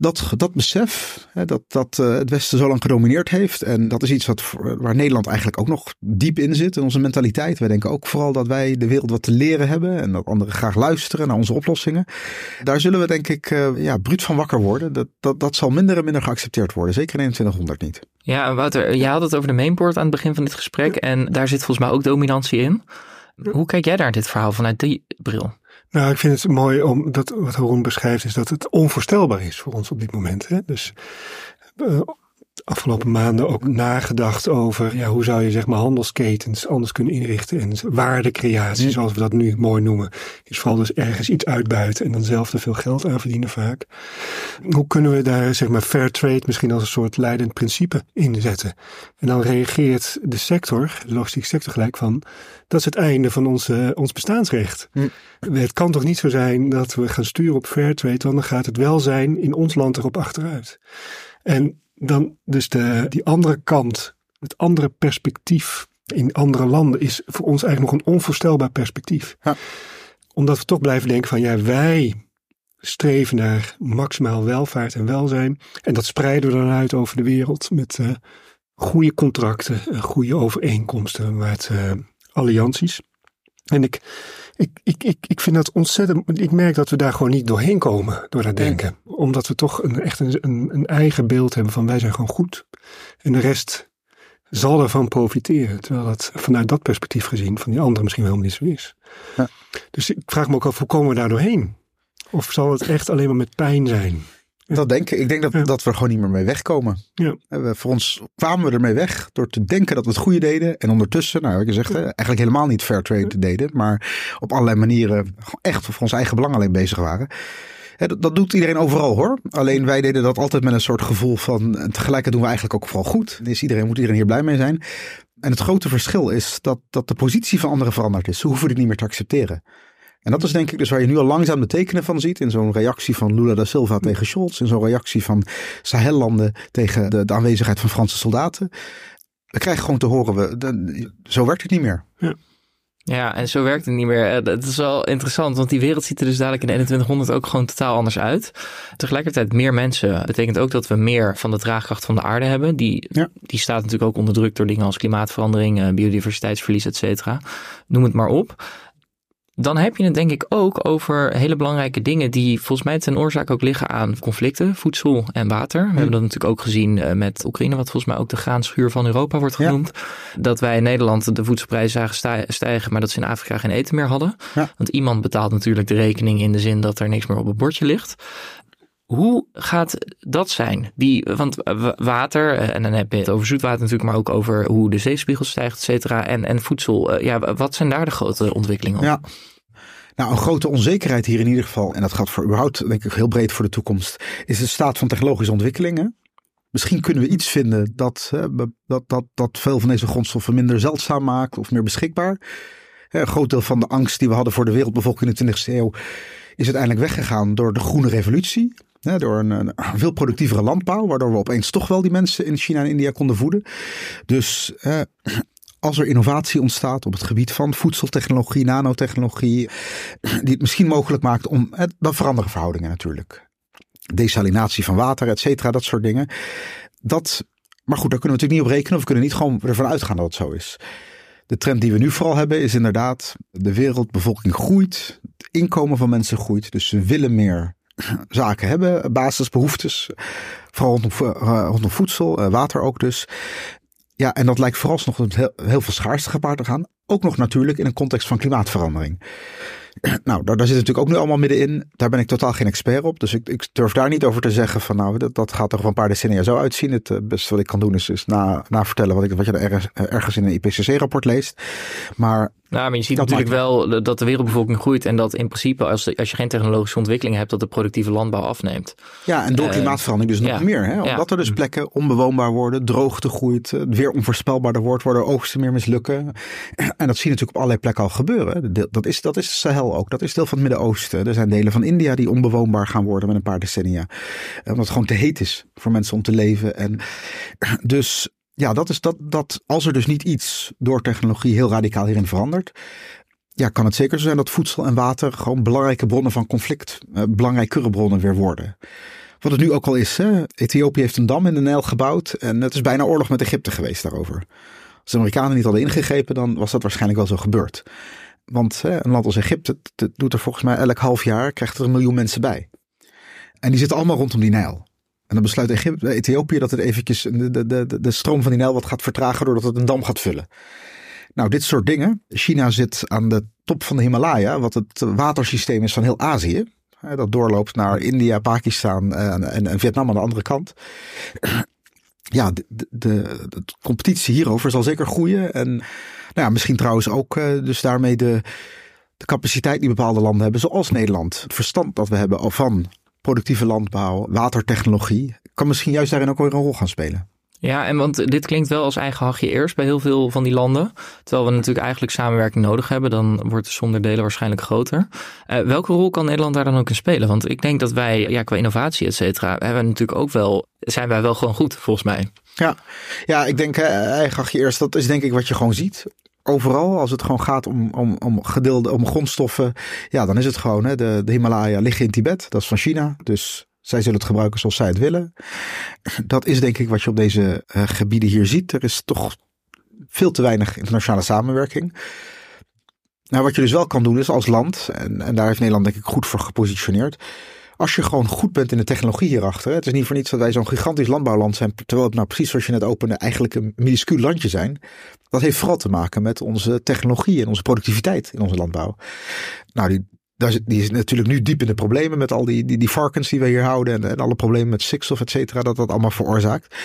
dat, dat besef, hè, dat, dat uh, het Westen zo lang gedomineerd heeft. En dat is iets wat, waar Nederland eigenlijk ook nog diep in zit in onze mentaliteit. Wij denken ook vooral dat wij de wereld wat te leren hebben. En dat anderen graag luisteren naar onze oplossingen. Daar zullen we denk ik uh, ja, bruut van wakker worden. Dat, dat, dat zal minder en minder geaccepteerd worden. Zeker in 2100 niet. Ja, Wouter, je had het over de mainport aan het begin van dit gesprek. En daar zit volgens mij ook dominantie in. Hoe kijk jij daar dit verhaal vanuit die bril? Nou, ik vind het mooi om dat wat Haroon beschrijft, is dat het onvoorstelbaar is voor ons op dit moment. Hè? Dus uh, afgelopen maanden ook nagedacht over ja, hoe zou je zeg maar handelsketens anders kunnen inrichten. En waardecreatie, zoals we dat nu mooi noemen, is vooral dus ergens iets uitbuiten en dan zelf er veel geld aan verdienen vaak. Hoe kunnen we daar zeg maar fair trade misschien als een soort leidend principe in zetten? En dan reageert de sector, de logistieke sector gelijk van, dat is het einde van onze, ons bestaansrecht. Hm. Het kan toch niet zo zijn dat we gaan sturen op fair trade, want dan gaat het welzijn in ons land erop achteruit. En dan dus de, die andere kant, het andere perspectief in andere landen is voor ons eigenlijk nog een onvoorstelbaar perspectief. Ja. Omdat we toch blijven denken van ja, wij streven naar maximaal welvaart en welzijn. En dat spreiden we dan uit over de wereld met uh, goede contracten, uh, goede overeenkomsten, met uh, allianties. En ik, ik, ik, ik, ik vind dat ontzettend. Ik merk dat we daar gewoon niet doorheen komen door dat denken. Omdat we toch een, echt een, een, een eigen beeld hebben van wij zijn gewoon goed. En de rest zal ervan profiteren. Terwijl dat vanuit dat perspectief gezien van die anderen misschien wel niet zo is. Ja. Dus ik vraag me ook af, hoe komen we daar doorheen? Of zal het echt alleen maar met pijn zijn? Dat denk ik. Ik denk dat, dat we er gewoon niet meer mee wegkomen. Ja. We, voor ons kwamen we ermee weg door te denken dat we het goede deden. En ondertussen, nou wat je zegt, eigenlijk helemaal niet fair trade deden. Maar op allerlei manieren echt voor ons eigen belang alleen bezig waren. Dat, dat, doet iedereen overal hoor. Alleen wij deden dat altijd met een soort gevoel van tegelijkertijd doen we eigenlijk ook vooral goed. Dus iedereen moet iedereen hier blij mee zijn. En het grote verschil is dat, dat de positie van anderen veranderd is. Ze hoeven het niet meer te accepteren. En dat is denk ik dus waar je nu al langzaam de tekenen van ziet. In zo'n reactie van Lula da Silva tegen Scholz. In zo'n reactie van Sahellanden tegen de, de, aanwezigheid van Franse soldaten. We krijgen gewoon te horen, we, zo werkt het niet meer. Ja. Ja, en zo werkt het niet meer. Het eh, is wel interessant, want die wereld ziet er dus dadelijk in 2100 ook gewoon totaal anders uit. Tegelijkertijd meer mensen betekent ook dat we meer van de draagkracht van de aarde hebben. Die, die staat natuurlijk ook onder druk door dingen als klimaatverandering, eh, biodiversiteitsverlies, et cetera. Noem het maar op dan heb je het denk ik ook over hele belangrijke dingen die volgens mij ten oorzaak ook liggen aan conflicten, voedsel en water. We hebben dat natuurlijk ook gezien eh, met Oekraïne, wat volgens mij ook de graanschuur van Europa wordt genoemd. Dat wij in Nederland de voedselprijzen zagen stijgen, maar dat ze in Afrika geen eten meer hadden. Want iemand betaalt natuurlijk de rekening in de zin dat er niks meer op het bordje ligt. Hoe gaat dat zijn? Die, want water, eh, en dan heb je het over zoetwater natuurlijk, maar ook over hoe de zeespiegel stijgt, et cetera. En, en voedsel. Eh, ja, wat zijn daar de grote ontwikkelingen? Ja. Nou, een grote onzekerheid hier in ieder geval, en dat gaat voor überhaupt denk ik heel breed voor de toekomst, is de staat van technologische ontwikkelingen. Misschien kunnen we iets vinden dat, dat, dat, dat veel van deze grondstoffen minder zeldzaam maakt of meer beschikbaar. Een groot deel van de angst die we hadden voor de wereldbevolking in de 20e eeuw is uiteindelijk weggegaan door de groene revolutie door een, veel productievere landbouw, waardoor we opeens toch wel die mensen in China en India konden voeden. Dus als er innovatie ontstaat op het gebied van voedseltechnologie, nanotechnologie, die het misschien mogelijk maakt om, dan veranderen verhoudingen natuurlijk. Desalinatie van water, et cetera, dat soort dingen. Dat, maar goed, daar kunnen we natuurlijk niet op rekenen. Of we kunnen niet gewoon ervan uitgaan dat het zo is. De trend die we nu vooral hebben is inderdaad, de wereldbevolking groeit, het inkomen van mensen groeit, dus ze willen meer [clears throat] zaken hebben, basisbehoeftes. Vooral rondom, uh, rondom voedsel, uh, water ook dus. Ja, en dat lijkt vooralsnog heel, heel veel schaarste gepaard te gaan. Ook nog natuurlijk in een context van klimaatverandering. [clears throat] Nou, daar, zit natuurlijk ook nu allemaal middenin. Daar ben ik totaal geen expert op. Dus ik, ik durf daar niet over te zeggen van nou, dat, dat gaat toch wel een paar decennia zo uitzien. Het uh, beste wat ik kan doen is, is na, na vertellen wat, ik, wat je er ergens in een IPCC-rapport leest. Maar nou, maar je ziet natuurlijk wel dat de wereldbevolking groeit en dat in principe als, als je geen technologische ontwikkeling hebt, dat de productieve landbouw afneemt. Ja, en door eh, klimaatverandering dus nog meer. Hè? Omdat er dus plekken onbewoonbaar worden, droogte groeit, weer onvoorspelbaarder wordt, worden oogsten meer mislukken. [clears throat] En dat zie je natuurlijk op allerlei plekken al gebeuren. Dat is, dat is Sahel ook, dat is deel van het Midden-Oosten. Er zijn delen van India die onbewoonbaar gaan worden met een paar decennia. Omdat het gewoon te heet is voor mensen om te leven. En [clears throat] dus ja, dat is dat, dat als er dus niet iets door technologie heel radicaal hierin verandert, ja, kan het zeker zo zijn dat voedsel en water gewoon belangrijke bronnen van conflict, eh, belangrijke bronnen weer worden. Wat het nu ook al is. Ethiopië heeft een dam in de Nijl gebouwd en het is bijna oorlog met Egypte geweest daarover. Als de Amerikanen niet hadden ingegrepen, dan was dat waarschijnlijk wel zo gebeurd. Want hè, een land als Egypte doet er volgens mij elk half jaar, krijgt er een miljoen mensen bij. En die zitten allemaal rondom die Nijl. En dan besluit Egypte, Ethiopië dat het eventjes de, de, de, de stroom van die Nijl wat gaat vertragen doordat het een dam gaat vullen. Nou, dit soort dingen. China zit aan de top van de Himalaya, wat het watersysteem is van heel Azië. Dat doorloopt naar India, Pakistan en, en, en Vietnam aan de andere kant. [clears throat] ja, de, de, competitie hierover zal zeker groeien. En nou ja, misschien trouwens ook dus daarmee de, de capaciteit die bepaalde landen hebben, zoals Nederland. Het verstand dat we hebben van productieve landbouw, watertechnologie, kan misschien juist daarin ook weer een rol gaan spelen. Ja, en want dit klinkt wel als eigen hachje eerst bij heel veel van die landen. Terwijl we natuurlijk eigenlijk samenwerking nodig hebben. Dan wordt de som der delen waarschijnlijk groter. Uh, welke rol kan Nederland daar dan ook in spelen? Want ik denk dat wij, ja, qua innovatie, et cetera, hebben natuurlijk ook wel, zijn wij wel gewoon goed, volgens mij. Ja, ja ik denk, eigen hachje eerst, dat is denk ik wat je gewoon ziet overal, als het gewoon gaat om, om, om gedeelde om grondstoffen, ja, dan is het gewoon, hè, de, Himalaya liggen in Tibet, dat is van China. Dus zij zullen het gebruiken zoals zij het willen. Dat is denk ik wat je op deze uh, gebieden hier ziet. Er is toch veel te weinig internationale samenwerking. Nou, wat je dus wel kan doen is als land, en, en daar heeft Nederland denk ik goed voor gepositioneerd. Als je gewoon goed bent in de technologie hierachter. Het is niet voor niets dat wij zo'n gigantisch landbouwland zijn. Terwijl het nou precies zoals je net opende eigenlijk een minuscuul landje zijn. Dat heeft vooral te maken met onze technologie en onze productiviteit in onze landbouw. Nou, die, die is natuurlijk nu diep in de problemen met al die, die, die varkens die we hier houden. En, alle problemen met stikstof, et cetera, dat dat allemaal veroorzaakt.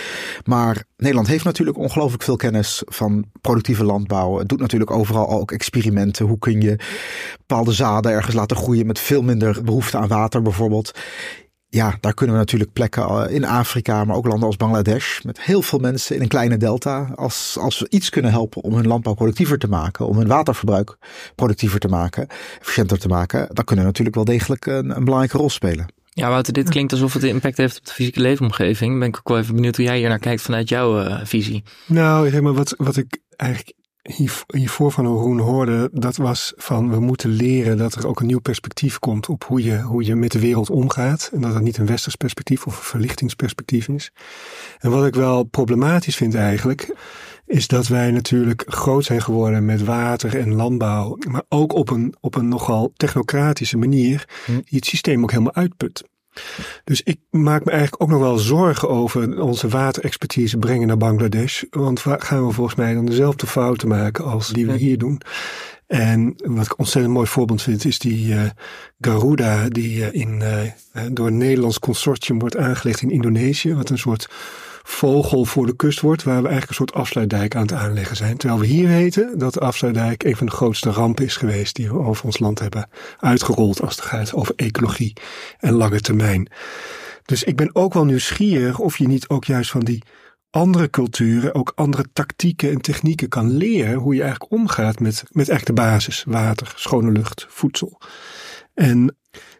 Maar Nederland heeft natuurlijk ongelooflijk veel kennis van productieve landbouw. Het doet natuurlijk overal ook experimenten. Hoe kun je bepaalde zaden ergens laten groeien met veel minder behoefte aan water bijvoorbeeld ja, daar kunnen we natuurlijk plekken eh, in Afrika, maar ook landen als Bangladesh, met heel veel mensen in een kleine delta. Als, als we iets kunnen helpen om hun landbouw productiever te maken, om hun waterverbruik productiever te maken, efficiënter te maken, dan kunnen we natuurlijk wel degelijk een, een belangrijke rol spelen. Ja, Wouter, dit klinkt alsof het impact heeft op de fysieke leefomgeving. Ben ik ook wel even benieuwd hoe jij hier naar kijkt vanuit jouw uh, visie. Nou, zeg maar, wat, wat ik eigenlijk hiervoor van Haroon hoorde, dat was van we moeten leren dat er ook een nieuw perspectief komt op hoe je, hoe je met de wereld omgaat. En dat het niet een westers perspectief of een verlichtingsperspectief is. En wat ik wel problematisch vind eigenlijk, is dat wij natuurlijk groot zijn geworden met water en landbouw, maar ook op een, op een nogal technocratische manier, hm. die het systeem ook helemaal uitput. Dus ik maak me eigenlijk ook nog wel zorgen over onze waterexpertise brengen naar Bangladesh. Want gaan we volgens mij dan dezelfde fouten maken als die we hier doen. En wat ik ontzettend mooi voorbeeld vind is die uh, Garuda die uh, in, uh, door een Nederlands consortium wordt aangelegd in Indonesië. Wat een soort vogel voor de kust wordt, waar we eigenlijk een soort afsluitdijk aan het aanleggen zijn. Terwijl we hier weten dat de afsluitdijk een van de grootste rampen is geweest die we over ons land hebben uitgerold als het gaat over ecologie en lange termijn. Dus ik ben ook wel nieuwsgierig of je niet ook juist van die andere culturen ook andere tactieken en technieken kan leren hoe je eigenlijk omgaat met, met echt de basis, water, schone lucht, voedsel. En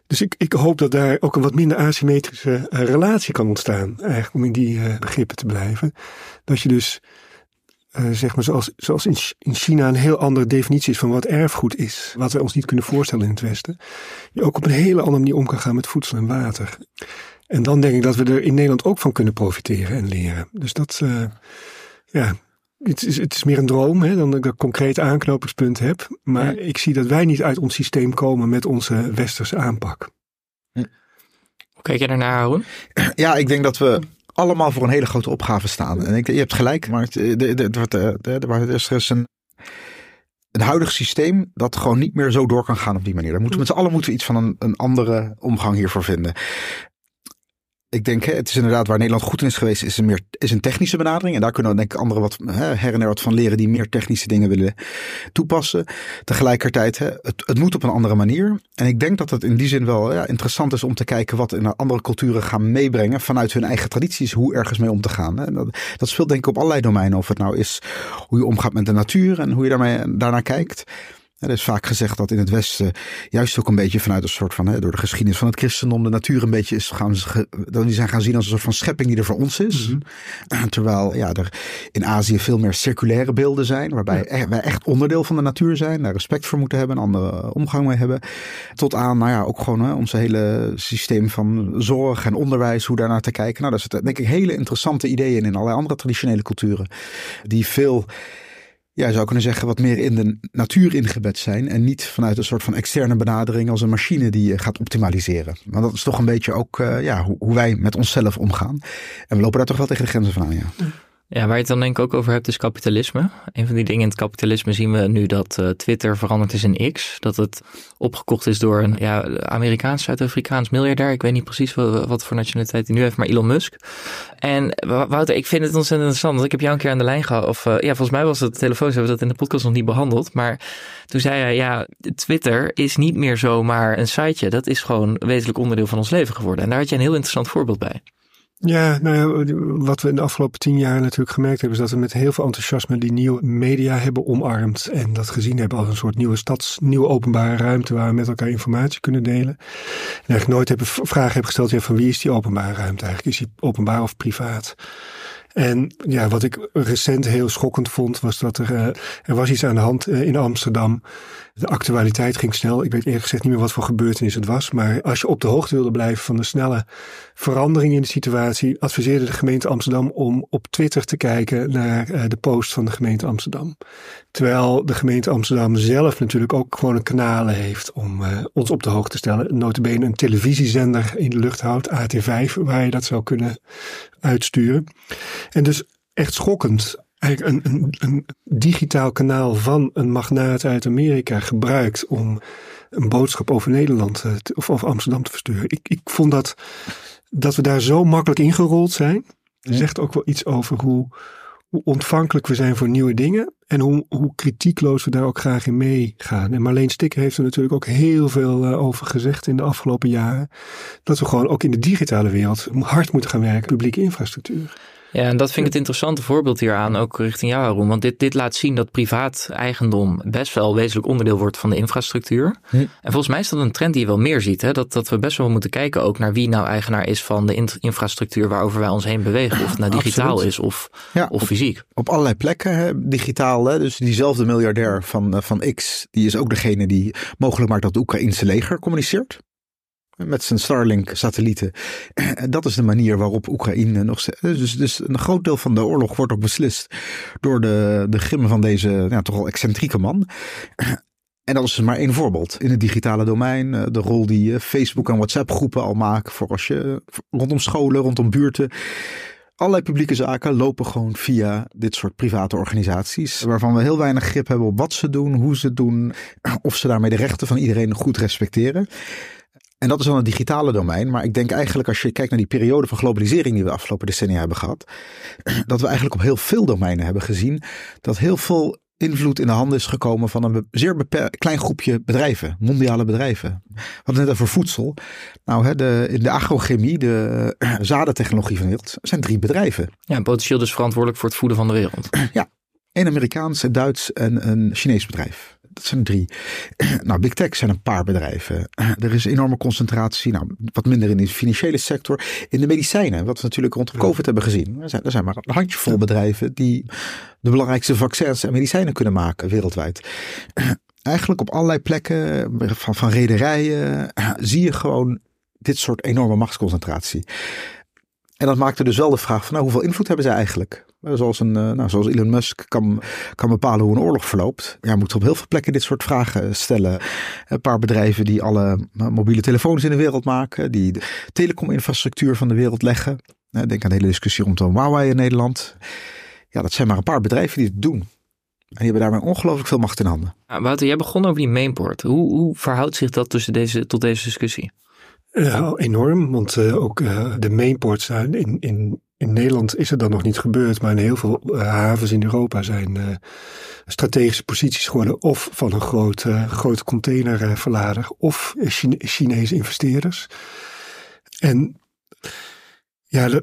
dus ik, ik hoop dat daar ook een wat minder asymmetrische uh, relatie kan ontstaan, eigenlijk om in die uh, begrippen te blijven. Dat je dus, uh, zeg maar zoals, zoals in, in China een heel andere definitie is van wat erfgoed is, wat we ons niet kunnen voorstellen in het Westen, je ook op een hele andere manier om kan gaan met voedsel en water. En dan denk ik dat we er in Nederland ook van kunnen profiteren en leren. Dus dat, ja, het is, het is meer een droom hè, dan dat ik een concreet aanknopingspunt heb. Maar ik zie dat wij niet uit ons systeem komen met onze westerse aanpak. Hoe kijk je daarnaar, Aaron? [clears throat] Ja, ik denk dat we allemaal voor een hele grote opgave staan. En ik, je hebt gelijk, maar er is een, een huidig systeem dat gewoon niet meer zo door kan gaan op die manier. Daar moeten we met z'n allen moeten we iets van een, een andere omgang hiervoor vinden ik denk, hè, het is inderdaad waar Nederland goed in is geweest, is een, meer, is een technische benadering. En daar kunnen denk ik anderen wat hè, her en her wat van leren die meer technische dingen willen toepassen. Tegelijkertijd, hè, het, het moet op een andere manier. En ik denk dat het in die zin wel ja, interessant is om te kijken wat in andere culturen gaan meebrengen vanuit hun eigen tradities, hoe ergens mee om te gaan. Hè. Dat, dat speelt denk ik op allerlei domeinen. Of het nou is hoe je omgaat met de natuur en hoe je daarmee, daarnaar kijkt. Er is vaak gezegd dat in het Westen juist ook een beetje vanuit een soort van, hè, door de geschiedenis van het christendom, de natuur een beetje is gaan, dat die zijn gaan zien als een soort van schepping die er voor ons is. Mhm. [clears throat] Terwijl ja, er in Azië veel meer circulaire beelden zijn, waarbij e-, wij echt onderdeel van de natuur zijn, daar respect voor moeten hebben, een andere omgang mee hebben. Tot aan, nou ja, ook gewoon hè, ons hele systeem van zorg en onderwijs, hoe daarnaar te kijken. Nou, daar zitten denk ik hele interessante ideeën in, in allerlei andere traditionele culturen, die veel ja, je zou kunnen zeggen, wat meer in de natuur ingebed zijn. En niet vanuit een soort van externe benadering als een machine die gaat optimaliseren. Want dat is toch een beetje ook uh, ja, hoe, hoe, wij met onszelf omgaan. En we lopen daar toch wel tegen de grenzen van aan, ja. Ja, waar je het dan denk ik ook over hebt is kapitalisme. Een van die dingen in het kapitalisme zien we nu dat uh, Twitter veranderd is in X. Dat het opgekocht is door een ja, Amerikaans, Zuid-Afrikaans miljardair. Ik weet niet precies wat, wat, voor nationaliteit hij nu heeft, maar Elon Musk. En Wouter, ik vind het ontzettend interessant. Want ik heb jou een keer aan de lijn gehad. Of uh, ja, volgens mij was het telefoon, ze hebben dat in de podcast nog niet behandeld. Maar toen zei hij, ja, Twitter is niet meer zomaar een siteje. Dat is gewoon wezenlijk onderdeel van ons leven geworden. En daar had je een heel interessant voorbeeld bij. Ja, nou ja, wat we in de afgelopen tien jaar natuurlijk gemerkt hebben, is dat we met heel veel enthousiasme die nieuwe media hebben omarmd. En dat gezien hebben als een soort nieuwe stads, nieuwe openbare ruimte waar we met elkaar informatie kunnen delen. En eigenlijk nooit hebben vragen hebben gesteld ja, van wie is die openbare ruimte eigenlijk? Is die openbaar of privaat? En ja, wat ik recent heel schokkend vond, was dat er, uh, er was iets aan de hand uh, in Amsterdam. De actualiteit ging snel. Ik weet eerlijk gezegd niet meer wat voor gebeurtenis het was. Maar als je op de hoogte wilde blijven van de snelle verandering in de situatie, adviseerde de gemeente Amsterdam om op Twitter te kijken naar uh, de post van de gemeente Amsterdam. Terwijl de gemeente Amsterdam zelf natuurlijk ook gewoon een kanalen heeft om ons op de hoogte te stellen. Notabene een televisiezender in de lucht houdt, AT5, waar je dat zou kunnen uitsturen. En dus echt schokkend. Eigenlijk een, een, een digitaal kanaal van een magnaat uit Amerika gebruikt om een boodschap over Nederland eh, of over Amsterdam te versturen. Ik, ik vond dat, dat we daar zo makkelijk ingerold zijn. Zegt ook wel iets over hoe, hoe ontvankelijk we zijn voor nieuwe dingen. En hoe, hoe kritiekloos we daar ook graag in meegaan. En Marleen Stikker heeft er natuurlijk ook heel veel uh, over gezegd in de afgelopen jaren. Dat we gewoon ook in de digitale wereld hard moeten gaan werken. Publieke infrastructuur. Ja, en dat vind ik het interessante voorbeeld hieraan, ook richting jou, Haroon. Want dit, dit laat zien dat privaat eigendom best wel wezenlijk onderdeel wordt van de infrastructuur. Hm. En volgens mij is dat een trend die je wel meer ziet. Hè? Dat, dat we best wel moeten kijken ook naar wie nou eigenaar is van de infrastructuur waarover wij ons heen bewegen. Of het nou digitaal is of, ja, of fysiek. Op, allerlei plekken, hè? digitaal. Hè? Dus diezelfde miljardair van, eh, van X, die is ook degene die mogelijk maakt dat het Oekraïnse leger communiceert met zijn Starlink-satellieten. [clears throat] Dat is de manier waarop Oekraïne nog. Dus, dus een groot deel van de oorlog wordt ook beslist door de, de grimmen van deze toch al excentrieke man. [clears throat] En dat is maar één voorbeeld. In het digitale domein, eh, de rol die eh, Facebook en WhatsApp groepen al maken voor als je rondom scholen, rondom buurten. Allerlei publieke zaken lopen gewoon via dit soort private organisaties. Waarvan we heel weinig grip hebben op wat ze doen, hoe ze het doen. [clears throat] Of ze daarmee de rechten van iedereen goed respecteren. En dat is dan het digitale domein. Maar ik denk eigenlijk als je kijkt naar die periode van globalisering die we de afgelopen decennia hebben gehad. [clears throat] Dat we eigenlijk op heel veel domeinen hebben gezien dat heel veel invloed in de handen is gekomen van een zeer klein groepje bedrijven, mondiale bedrijven. We hadden net over voedsel. Nou, hè, de, in de agrochemie, de [clears throat] zadentechnologie van de wereld, zijn drie bedrijven. Ja, potentieel dus verantwoordelijk voor het voeden van de wereld. Ja, een Amerikaans, een Duits en een Chinees bedrijf. Dat zijn drie. [clears throat] Nou, big tech zijn een paar bedrijven. [clears throat] Er is enorme concentratie, nou, wat minder in de financiële sector. In de medicijnen, wat we natuurlijk rondom COVID hebben gezien. Er zijn, er zijn maar een handjevol bedrijven die de belangrijkste vaccins en medicijnen kunnen maken wereldwijd. [clears throat] Eigenlijk op allerlei plekken van, van rederijen zie je gewoon dit soort enorme machtsconcentratie. En dat maakte dus wel de vraag van nou, hoeveel invloed hebben zij eigenlijk? Zoals, een, eh, nou, zoals Elon Musk kan, kan bepalen hoe een oorlog verloopt. Ja, moet op heel veel plekken dit soort vragen stellen. Een paar bedrijven die alle eh, mobiele telefoons in de wereld maken. Die de telecominfrastructuur van de wereld leggen. Denk aan de hele discussie rondom Huawei in Nederland. Ja, dat zijn maar een paar bedrijven die het doen. En die hebben daarmee ongelooflijk veel macht in handen. Ja, Wouter, jij begon over die mainport. Hoe, hoe verhoudt zich dat tussen deze, tot deze discussie? Uh, enorm, want uh, ook uh, de mainports zijn in, in in Nederland is het dan nog niet gebeurd, maar in heel veel uh, havens in Europa zijn uh, strategische posities geworden. Of van een groot, uh, grote containerverlader of Chine Chinese investeerders. En ja,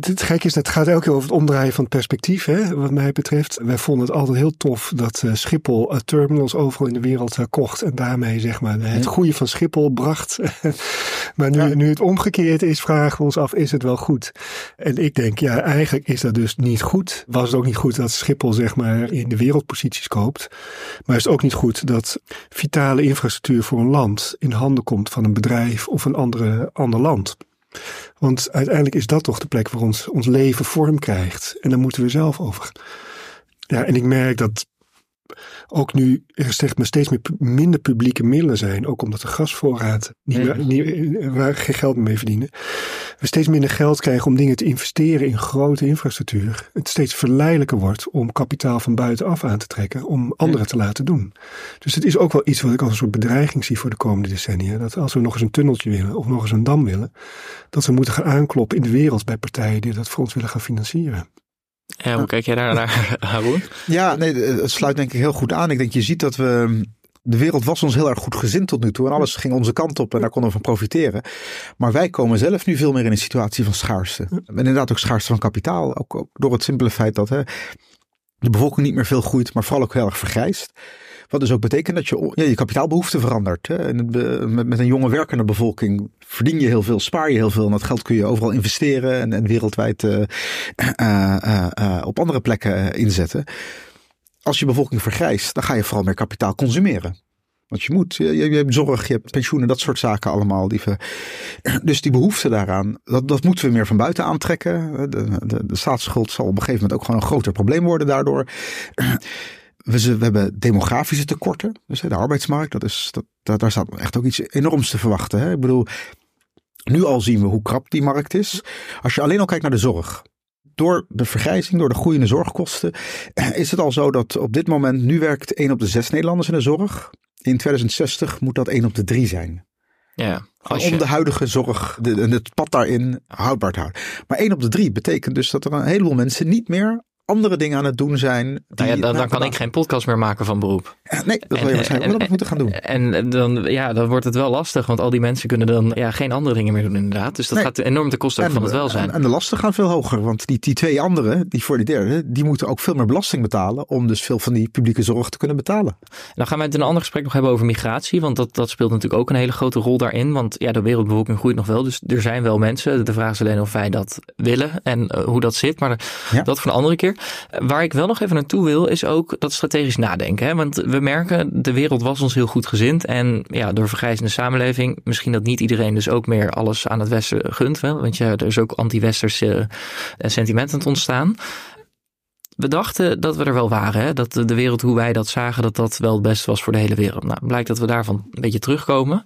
het gek is, het gaat elke keer over het omdraaien van het perspectief, hè, wat mij betreft. Wij vonden het altijd heel tof dat uh, Schiphol uh, terminals overal in de wereld uh, kocht. En daarmee zeg maar het goede van Schiphol bracht. [laughs] maar nu, nu het omgekeerd is, vragen we ons af, is het wel goed? En ik denk, ja, eigenlijk is dat dus niet goed. Was het ook niet goed dat Schiphol zeg maar in de wereldposities koopt. Maar is het ook niet goed dat vitale infrastructuur voor een land in handen komt van een bedrijf of een andere, ander land. Want uiteindelijk is dat toch de plek waar ons, ons leven vorm krijgt. En daar moeten we zelf over. Ja, en ik merk dat ook nu er steeds, maar steeds meer, minder publieke middelen zijn, ook omdat de gasvoorraad niet meer, niet, waar geen geld meer mee verdienen, we steeds minder geld krijgen om dingen te investeren in grote infrastructuur. Het steeds verleidelijker wordt om kapitaal van buitenaf aan te trekken, om anderen te laten doen. Dus het is ook wel iets wat ik als een soort bedreiging zie voor de komende decennia. Dat als we nog eens een tunneltje willen of nog eens een dam willen, dat we moeten gaan aankloppen in de wereld bij partijen die dat voor ons willen gaan financieren. Ja, hoe kijk jij daar naar, [laughs] Haroon? Ja, nee, het sluit denk ik heel goed aan. Ik denk, je ziet dat we de wereld was ons heel erg goed gezind tot nu toe. En alles ging onze kant op en daar konden we van profiteren. Maar wij komen zelf nu veel meer in een situatie van schaarste. En inderdaad ook schaarste van kapitaal. Ook, ook door het simpele feit dat hè, de bevolking niet meer veel groeit, maar vooral ook heel erg vergrijst. Wat dus ook betekent dat je ja, je kapitaalbehoefte verandert. Hè. En met, met, een jonge werkende bevolking verdien je heel veel, spaar je heel veel. En dat geld kun je overal investeren en, en wereldwijd uh, uh, uh, op andere plekken inzetten. Als je bevolking vergrijst, dan ga je vooral meer kapitaal consumeren. Want je moet, je, je, hebt zorg, je hebt pensioenen, dat soort zaken allemaal. Die [clears throat] dus die behoefte daaraan, dat, dat moeten we meer van buiten aantrekken. De, de, de staatsschuld zal op een gegeven moment ook gewoon een groter probleem worden daardoor. [clears throat] We, we hebben demografische tekorten. Dus de arbeidsmarkt, dat is, dat, daar staat echt ook iets enorms te verwachten. Hè? Ik bedoel, nu al zien we hoe krap die markt is. Als je alleen al kijkt naar de zorg. Door de vergrijzing, door de groeiende zorgkosten, is het al zo dat op dit moment nu werkt 1 op de 6 Nederlanders in de zorg. In 2060 moet dat 1 op de 3 zijn. Ja, Om de huidige zorg, het pad daarin houdbaar te houden. Maar 1 op de 3 betekent dus dat er een heleboel mensen niet meer andere dingen aan het doen zijn. Die, nou ja, dan, dan kan ik geen podcast meer maken van beroep. Nee, dat wil je waarschijnlijk wel moeten gaan doen. En dan, ja, dan wordt het wel lastig, want al die mensen kunnen dan ja, geen andere dingen meer doen inderdaad. Dus dat gaat enorm ten koste van het welzijn. En, de lasten gaan veel hoger, want die, die twee anderen, die voor die derde, die moeten ook veel meer belasting betalen om dus veel van die publieke zorg te kunnen betalen. Dan gaan we het in een ander gesprek nog hebben over migratie, want dat, dat speelt natuurlijk ook een hele grote rol daarin. Want ja, de wereldbevolking groeit nog wel, dus er zijn wel mensen. De vraag is alleen of wij dat willen en uh, hoe dat zit, maar dat voor een andere keer. Waar ik wel nog even naartoe wil, is ook dat strategisch nadenken. Hè? Want we merken, de wereld was ons heel goed gezind. En ja, door vergrijzende samenleving, misschien dat niet iedereen dus ook meer alles aan het Westen gunt. Wel? Want ja, er is ook anti-westerse uh, sentiment aan ontstaan. We dachten dat we er wel waren. Hè? Dat de wereld, hoe wij dat zagen, dat dat wel het beste was voor de hele wereld. Nou, blijkt dat we daarvan een beetje terugkomen.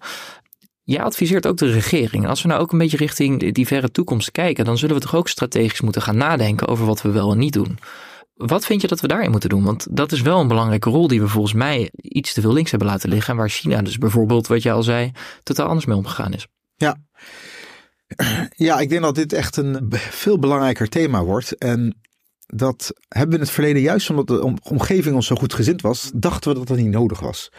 Jij adviseert ook de regering. Als we nou ook een beetje richting die verre toekomst kijken, dan zullen we toch ook strategisch moeten gaan nadenken over wat we wel en niet doen. Wat vind je dat we daarin moeten doen? Want dat is wel een belangrijke rol die we volgens mij iets te veel links hebben laten liggen. En waar China dus bijvoorbeeld, wat je al zei, totaal anders mee omgegaan is. Ja. Ja, ik denk dat dit echt een veel belangrijker thema wordt. En dat hebben we in het verleden juist omdat de omgeving ons zo goed gezind was, dachten we dat dat niet nodig was.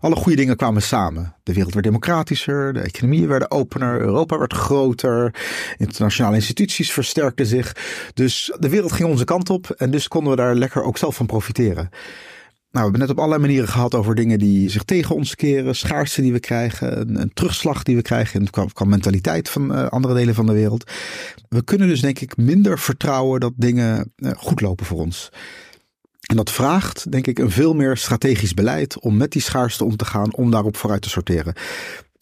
Alle goede dingen kwamen samen. De wereld werd democratischer, de economieën werden opener, Europa werd groter, internationale instituties versterkten zich. Dus de wereld ging onze kant op en dus konden we daar lekker ook zelf van profiteren. Nou, we hebben net op allerlei manieren gehad over dingen die zich tegen ons keren, schaarste die we krijgen, een, een terugslag die we krijgen in qua, qua mentaliteit van uh, andere delen van de wereld. We kunnen dus denk ik minder vertrouwen dat dingen uh, goed lopen voor ons. En dat vraagt, denk ik, een veel meer strategisch beleid om met die schaarste om te gaan, om daarop vooruit te sorteren.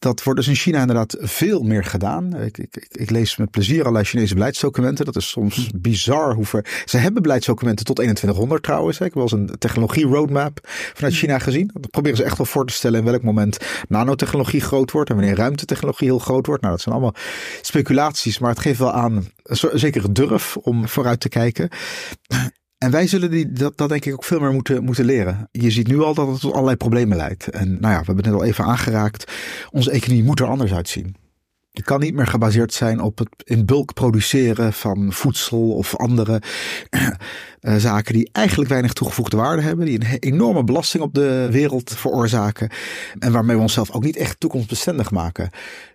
Dat wordt dus in China inderdaad veel meer gedaan. Ik, ik, ik, lees met plezier allerlei Chinese beleidsdocumenten. Dat is soms hm. bizar hoeveel. Ze hebben beleidsdocumenten tot 2100 trouwens. Ik heb wel eens een technologie roadmap vanuit China gezien. Dat proberen ze echt wel voor te stellen in welk moment nanotechnologie groot wordt en wanneer ruimtetechnologie heel groot wordt. Nou, dat zijn allemaal speculaties, maar het geeft wel aan een zekere durf om vooruit te kijken. En wij zullen die, dat, dat denk ik ook veel meer moeten, moeten leren. Je ziet nu al dat het tot allerlei problemen leidt. En nou ja, we hebben het net al even aangeraakt. Onze economie moet er anders uitzien. Je kan niet meer gebaseerd zijn op het in bulk produceren van voedsel of andere uh, [clears throat] zaken die eigenlijk weinig toegevoegde waarde hebben. Die een enorme belasting op de wereld veroorzaken. En waarmee we onszelf ook niet echt toekomstbestendig maken.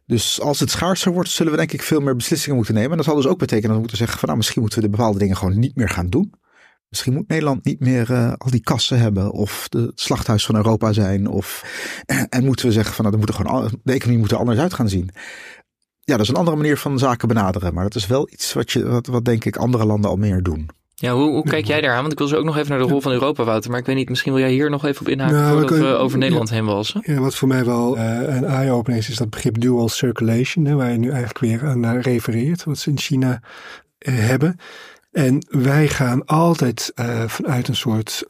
Dus als het schaarser wordt, zullen we denk ik veel meer beslissingen moeten nemen. En dat zal dus ook betekenen dat we moeten zeggen van nou misschien moeten we de bepaalde dingen gewoon niet meer gaan doen. Misschien moet Nederland niet meer uh, al die kassen hebben of de slachthuis van Europa zijn. Of, en moeten we zeggen van nou, dan moet gewoon, de economie moet er anders uit gaan zien. Ja, dat is een andere manier van zaken benaderen. Maar dat is wel iets wat, je, wat, wat denk ik andere landen al meer doen. Ja, hoe, hoe kijk jij daar aan? Want ik wil zo ook nog even naar de rol van Europa, Wouter. Maar ik weet niet, misschien wil jij hier nog even op inhaken nou, voordat we, over Nederland heen walsen. Ja, wat voor mij wel uh, een eye-opener is, is dat begrip dual circulation. Hè, waar je nu eigenlijk weer aan naar refereert. Wat ze in China uh, hebben. En wij gaan altijd uh, vanuit een soort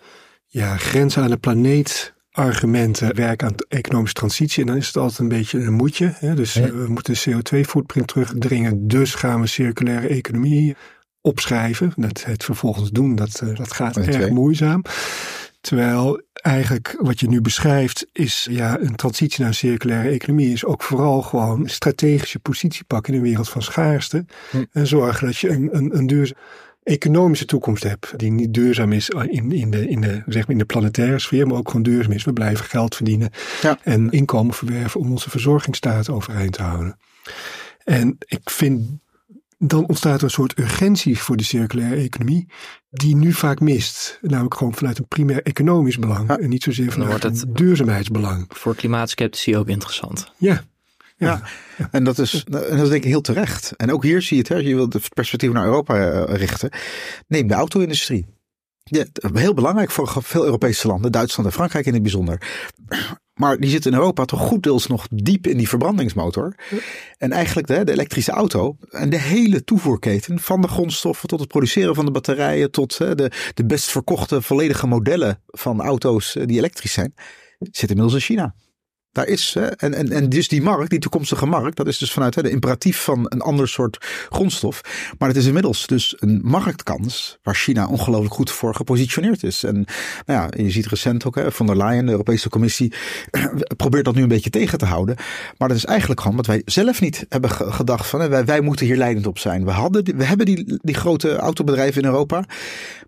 ja, grenzen aan de planeet argumenten werken aan economische transitie. En dan is het altijd een beetje een moedje. Hè? Dus we moeten de CO2-footprint terugdringen. Dus gaan we circulaire economie opschrijven. Dat het vervolgens doen, dat, eh, dat gaat erg moeizaam. Terwijl eigenlijk wat je nu beschrijft is ja, een transitie naar een circulaire economie is ook vooral gewoon een strategische positie pakken in een wereld van schaarste. Hm. En zorgen dat je een, een, een duurzaam economische toekomst hebt. Die niet duurzaam is in, in, de, in, de, zeg maar in de planetaire sfeer, maar ook gewoon duurzaam is. We blijven geld verdienen ja. en inkomen verwerven om onze verzorgingsstaat overeind te houden. En ik vind dan ontstaat er een soort urgentie voor de circulaire economie, die nu vaak mist. Namelijk gewoon vanuit een primair economisch belang en niet zozeer vanuit een duurzaamheidsbelang. Voor klimaatskeptici ook interessant. Ja. Ja. en dat is, en dat is denk ik heel terecht. En ook hier zie je het, hè, je wilt het perspectief naar Europa eh, richten. Neem de auto-industrie. Ja, heel belangrijk voor veel Europese landen, Duitsland en Frankrijk in het bijzonder. Maar die zit in Europa toch goed deels nog diep in die verbrandingsmotor. En eigenlijk de, de, elektrische auto en de hele toevoerketen van de grondstoffen tot het produceren van de batterijen tot de, de best verkochte volledige modellen van auto's eh, die elektrisch zijn, zit inmiddels in China. Daar is, en, en, en dus die markt, die toekomstige markt, dat is dus vanuit hè, de imperatief van een ander soort grondstof. Maar het is inmiddels dus een marktkans waar China ongelooflijk goed voor gepositioneerd is. En nou ja, je ziet recent ook, hè, von der Leyen, de Europese Commissie, [clears throat] probeert dat nu een beetje tegen te houden. Maar dat is eigenlijk gewoon wat wij zelf niet hebben gedacht van, hè, wij, wij moeten hier leidend op zijn. We, hadden, we hebben die, die grote autobedrijven in Europa.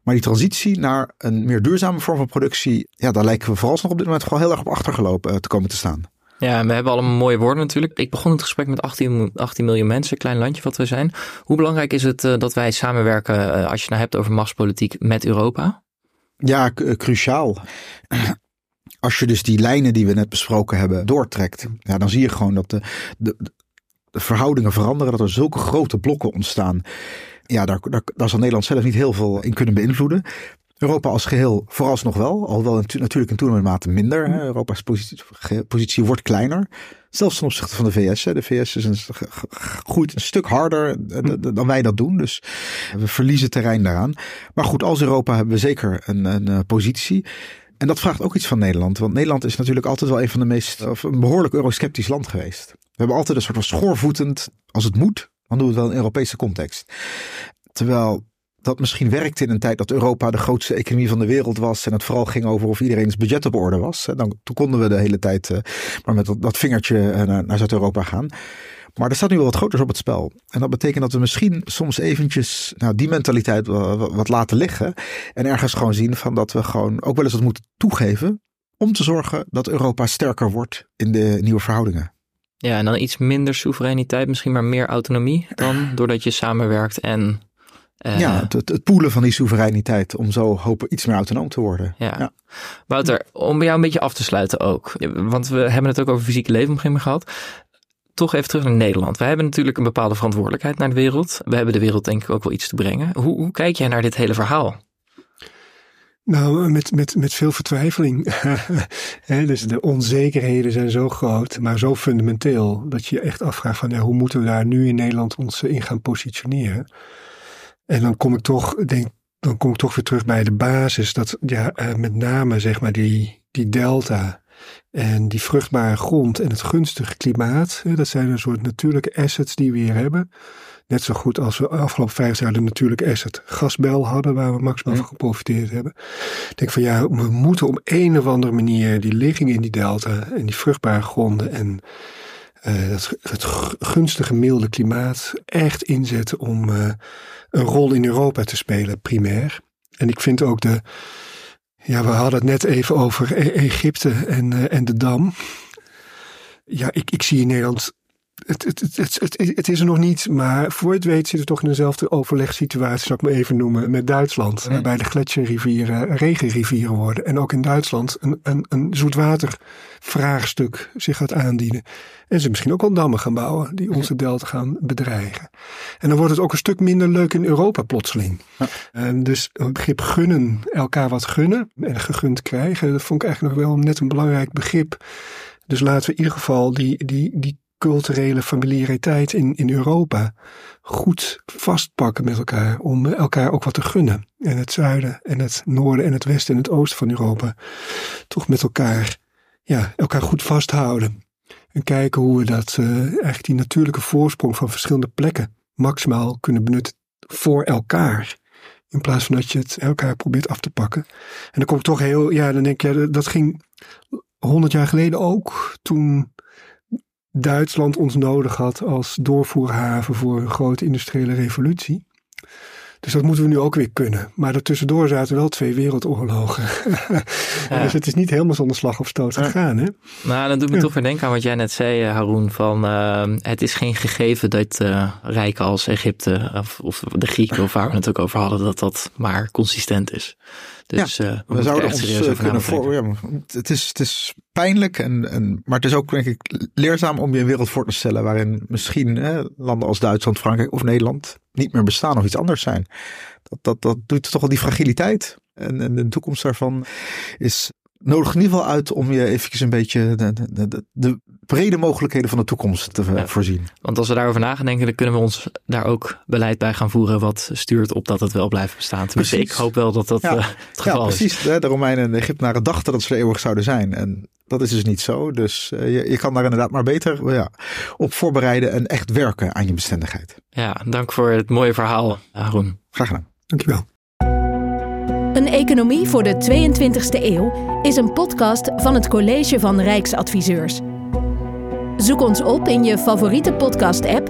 Maar die transitie naar een meer duurzame vorm van productie, ja, daar lijken we vooralsnog op dit moment gewoon heel erg op achtergelopen eh, te komen te staan. Ja, we hebben allemaal mooie woorden natuurlijk. Ik begon het gesprek met 18, 18 miljoen mensen, klein landje wat we zijn. Hoe belangrijk is het uh, dat wij samenwerken, uh, als je nou hebt over machtspolitiek, met Europa? Ja, cruciaal. [clears throat] Als je dus die lijnen die we net besproken hebben doortrekt, ja, dan zie je gewoon dat de, de, de verhoudingen veranderen, dat er zulke grote blokken ontstaan. Ja, daar, daar, daar zal Nederland zelf niet heel veel in kunnen beïnvloeden. Europa als geheel vooralsnog wel, alhoewel natuurlijk in toenemende mate minder. Hè. Europa's positie, positie, wordt kleiner. Zelfs ten opzichte van de VS. Hè. De VS is een, groeit een stuk harder hm. dan wij dat doen. Dus we verliezen terrein daaraan. Maar goed, als Europa hebben we zeker een, een eh, positie. En dat vraagt ook iets van Nederland. Want Nederland is natuurlijk altijd wel een van de meest, of een behoorlijk eurosceptisch land geweest. We hebben altijd een soort van schoorvoetend, als het moet, dan doen we het wel in een Europese context. Terwijl dat misschien werkte in een tijd dat Europa de grootste economie van de wereld was. En het vooral ging over of iedereen's budget op orde was. Dan, toen konden we de hele tijd uh, maar met dat, vingertje uh, naar, naar Zuid-Europa gaan. Maar er staat nu wel wat groters op het spel. En dat betekent dat we misschien soms eventjes nou, die mentaliteit wat, wat laten liggen. En ergens gewoon zien van dat we gewoon ook wel eens wat moeten toegeven. Om te zorgen dat Europa sterker wordt in de nieuwe verhoudingen. Ja, en dan iets minder soevereiniteit, misschien maar meer autonomie dan doordat je samenwerkt en uh, ja, het, het, poelen van die soevereiniteit om zo hopen iets meer autonoom te worden. Ja. ja. Wouter, om bij jou een beetje af te sluiten ook. Want we hebben het ook over fysieke leefomgeving gehad. Toch even terug naar Nederland. Wij hebben natuurlijk een bepaalde verantwoordelijkheid naar de wereld. We hebben de wereld denk ik ook wel iets te brengen. Hoe, hoe kijk jij naar dit hele verhaal? Nou, met, met, met veel vertwijfeling. [laughs] dus de onzekerheden zijn zo groot, maar zo fundamenteel, dat je je echt afvraagt van ja, hoe moeten we daar nu in Nederland ons in gaan positioneren? En dan kom ik toch, denk, dan kom ik toch weer terug bij de basis. Dat ja, eh, met name zeg maar die, die delta en die vruchtbare grond en het gunstige klimaat. Dat zijn een soort natuurlijke assets die we hier hebben. Net zo goed als we afgelopen vijf jaar de natuurlijke asset gasbel hadden, waar we maximaal van geprofiteerd hebben. Ik denk van ja, we moeten op een of andere manier die ligging in die delta en die vruchtbare gronden en uh, het, gunstige milde klimaat echt inzetten om uh, een rol in Europa te spelen, primair. En ik vind ook de. Ja, we hadden het net even over e Egypte en, uh, en de Dam. Ja, ik, ik zie in Nederland het, het, het, is er nog niet, maar voor het weet zitten we toch in dezelfde overlegssituatie, zal ik maar even noemen, met Duitsland. Waarbij de gletsjerrivieren regenrivieren worden. En ook in Duitsland een, een, een zoetwatervraagstuk zich gaat aandienen. En ze misschien ook al dammen gaan bouwen die onze delta gaan bedreigen. En dan wordt het ook een stuk minder leuk in Europa plotseling. Ja. En dus het begrip gunnen, elkaar wat gunnen en gegund krijgen, dat vond ik eigenlijk nog wel net een belangrijk begrip. Dus laten we in ieder geval die, die, die culturele familiariteit in, in Europa goed vastpakken met elkaar. Om elkaar ook wat te gunnen. En het zuiden en het noorden en het westen en het oosten van Europa toch met elkaar, ja, elkaar goed vasthouden. En kijken hoe we dat, uh, eigenlijk die natuurlijke voorsprong van verschillende plekken maximaal kunnen benutten voor elkaar. In plaats van dat je het elkaar probeert af te pakken. En dan kom ik toch heel, ja, dan denk je, dat ging honderd jaar geleden ook. Toen Duitsland ons nodig had als doorvoerhaven voor een grote industriële revolutie. Dus dat moeten we nu ook weer kunnen. Maar daartussendoor zaten wel twee wereldoorlogen. [laughs] dus het is niet helemaal zonder slag of stoot gegaan. Hè? Nou, dat doet me toch weer denken aan wat jij net zei, eh, Haroon. Van, uh, het is geen gegeven dat uh, rijken als Egypte of, of, de Grieken, of waar we het ook over hadden, dat dat maar consistent is. Dus ja, uh, we, we zouden ons kunnen voor. Ja, het, is, het is pijnlijk, en, en, maar het is ook denk ik leerzaam om je een wereld voor te stellen waarin misschien landen als Duitsland, Frankrijk of Nederland niet meer bestaan of iets anders zijn. Dat, dat, dat doet toch wel die fragiliteit. En, en de toekomst daarvan is nodig in ieder geval uit om je eventjes een beetje de, de, de, de brede mogelijkheden van de toekomst te voorzien. Want als we daarover na gaan denken, dan kunnen we ons daar ook beleid bij gaan voeren wat stuurt op dat het wel blijft bestaan. Tenminste, ik hoop wel dat dat ja. uh, het geval ja, precies. is. De Romeinen en de Egyptenaren dachten dat ze er eeuwig zouden zijn. En dat is dus niet zo. Dus uh, je, je, kan daar inderdaad maar beter ja, op voorbereiden en echt werken aan je bestendigheid. Ja, dank voor het mooie verhaal, Aaron. Graag gedaan. Dankjewel. Een economie voor de 22e eeuw is een podcast van het College van Rijksadviseurs. Zoek ons op in je favoriete podcast-app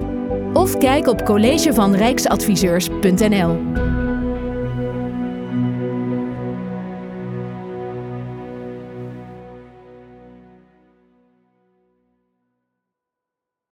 of kijk op collegevanrijksadviseurs.nl.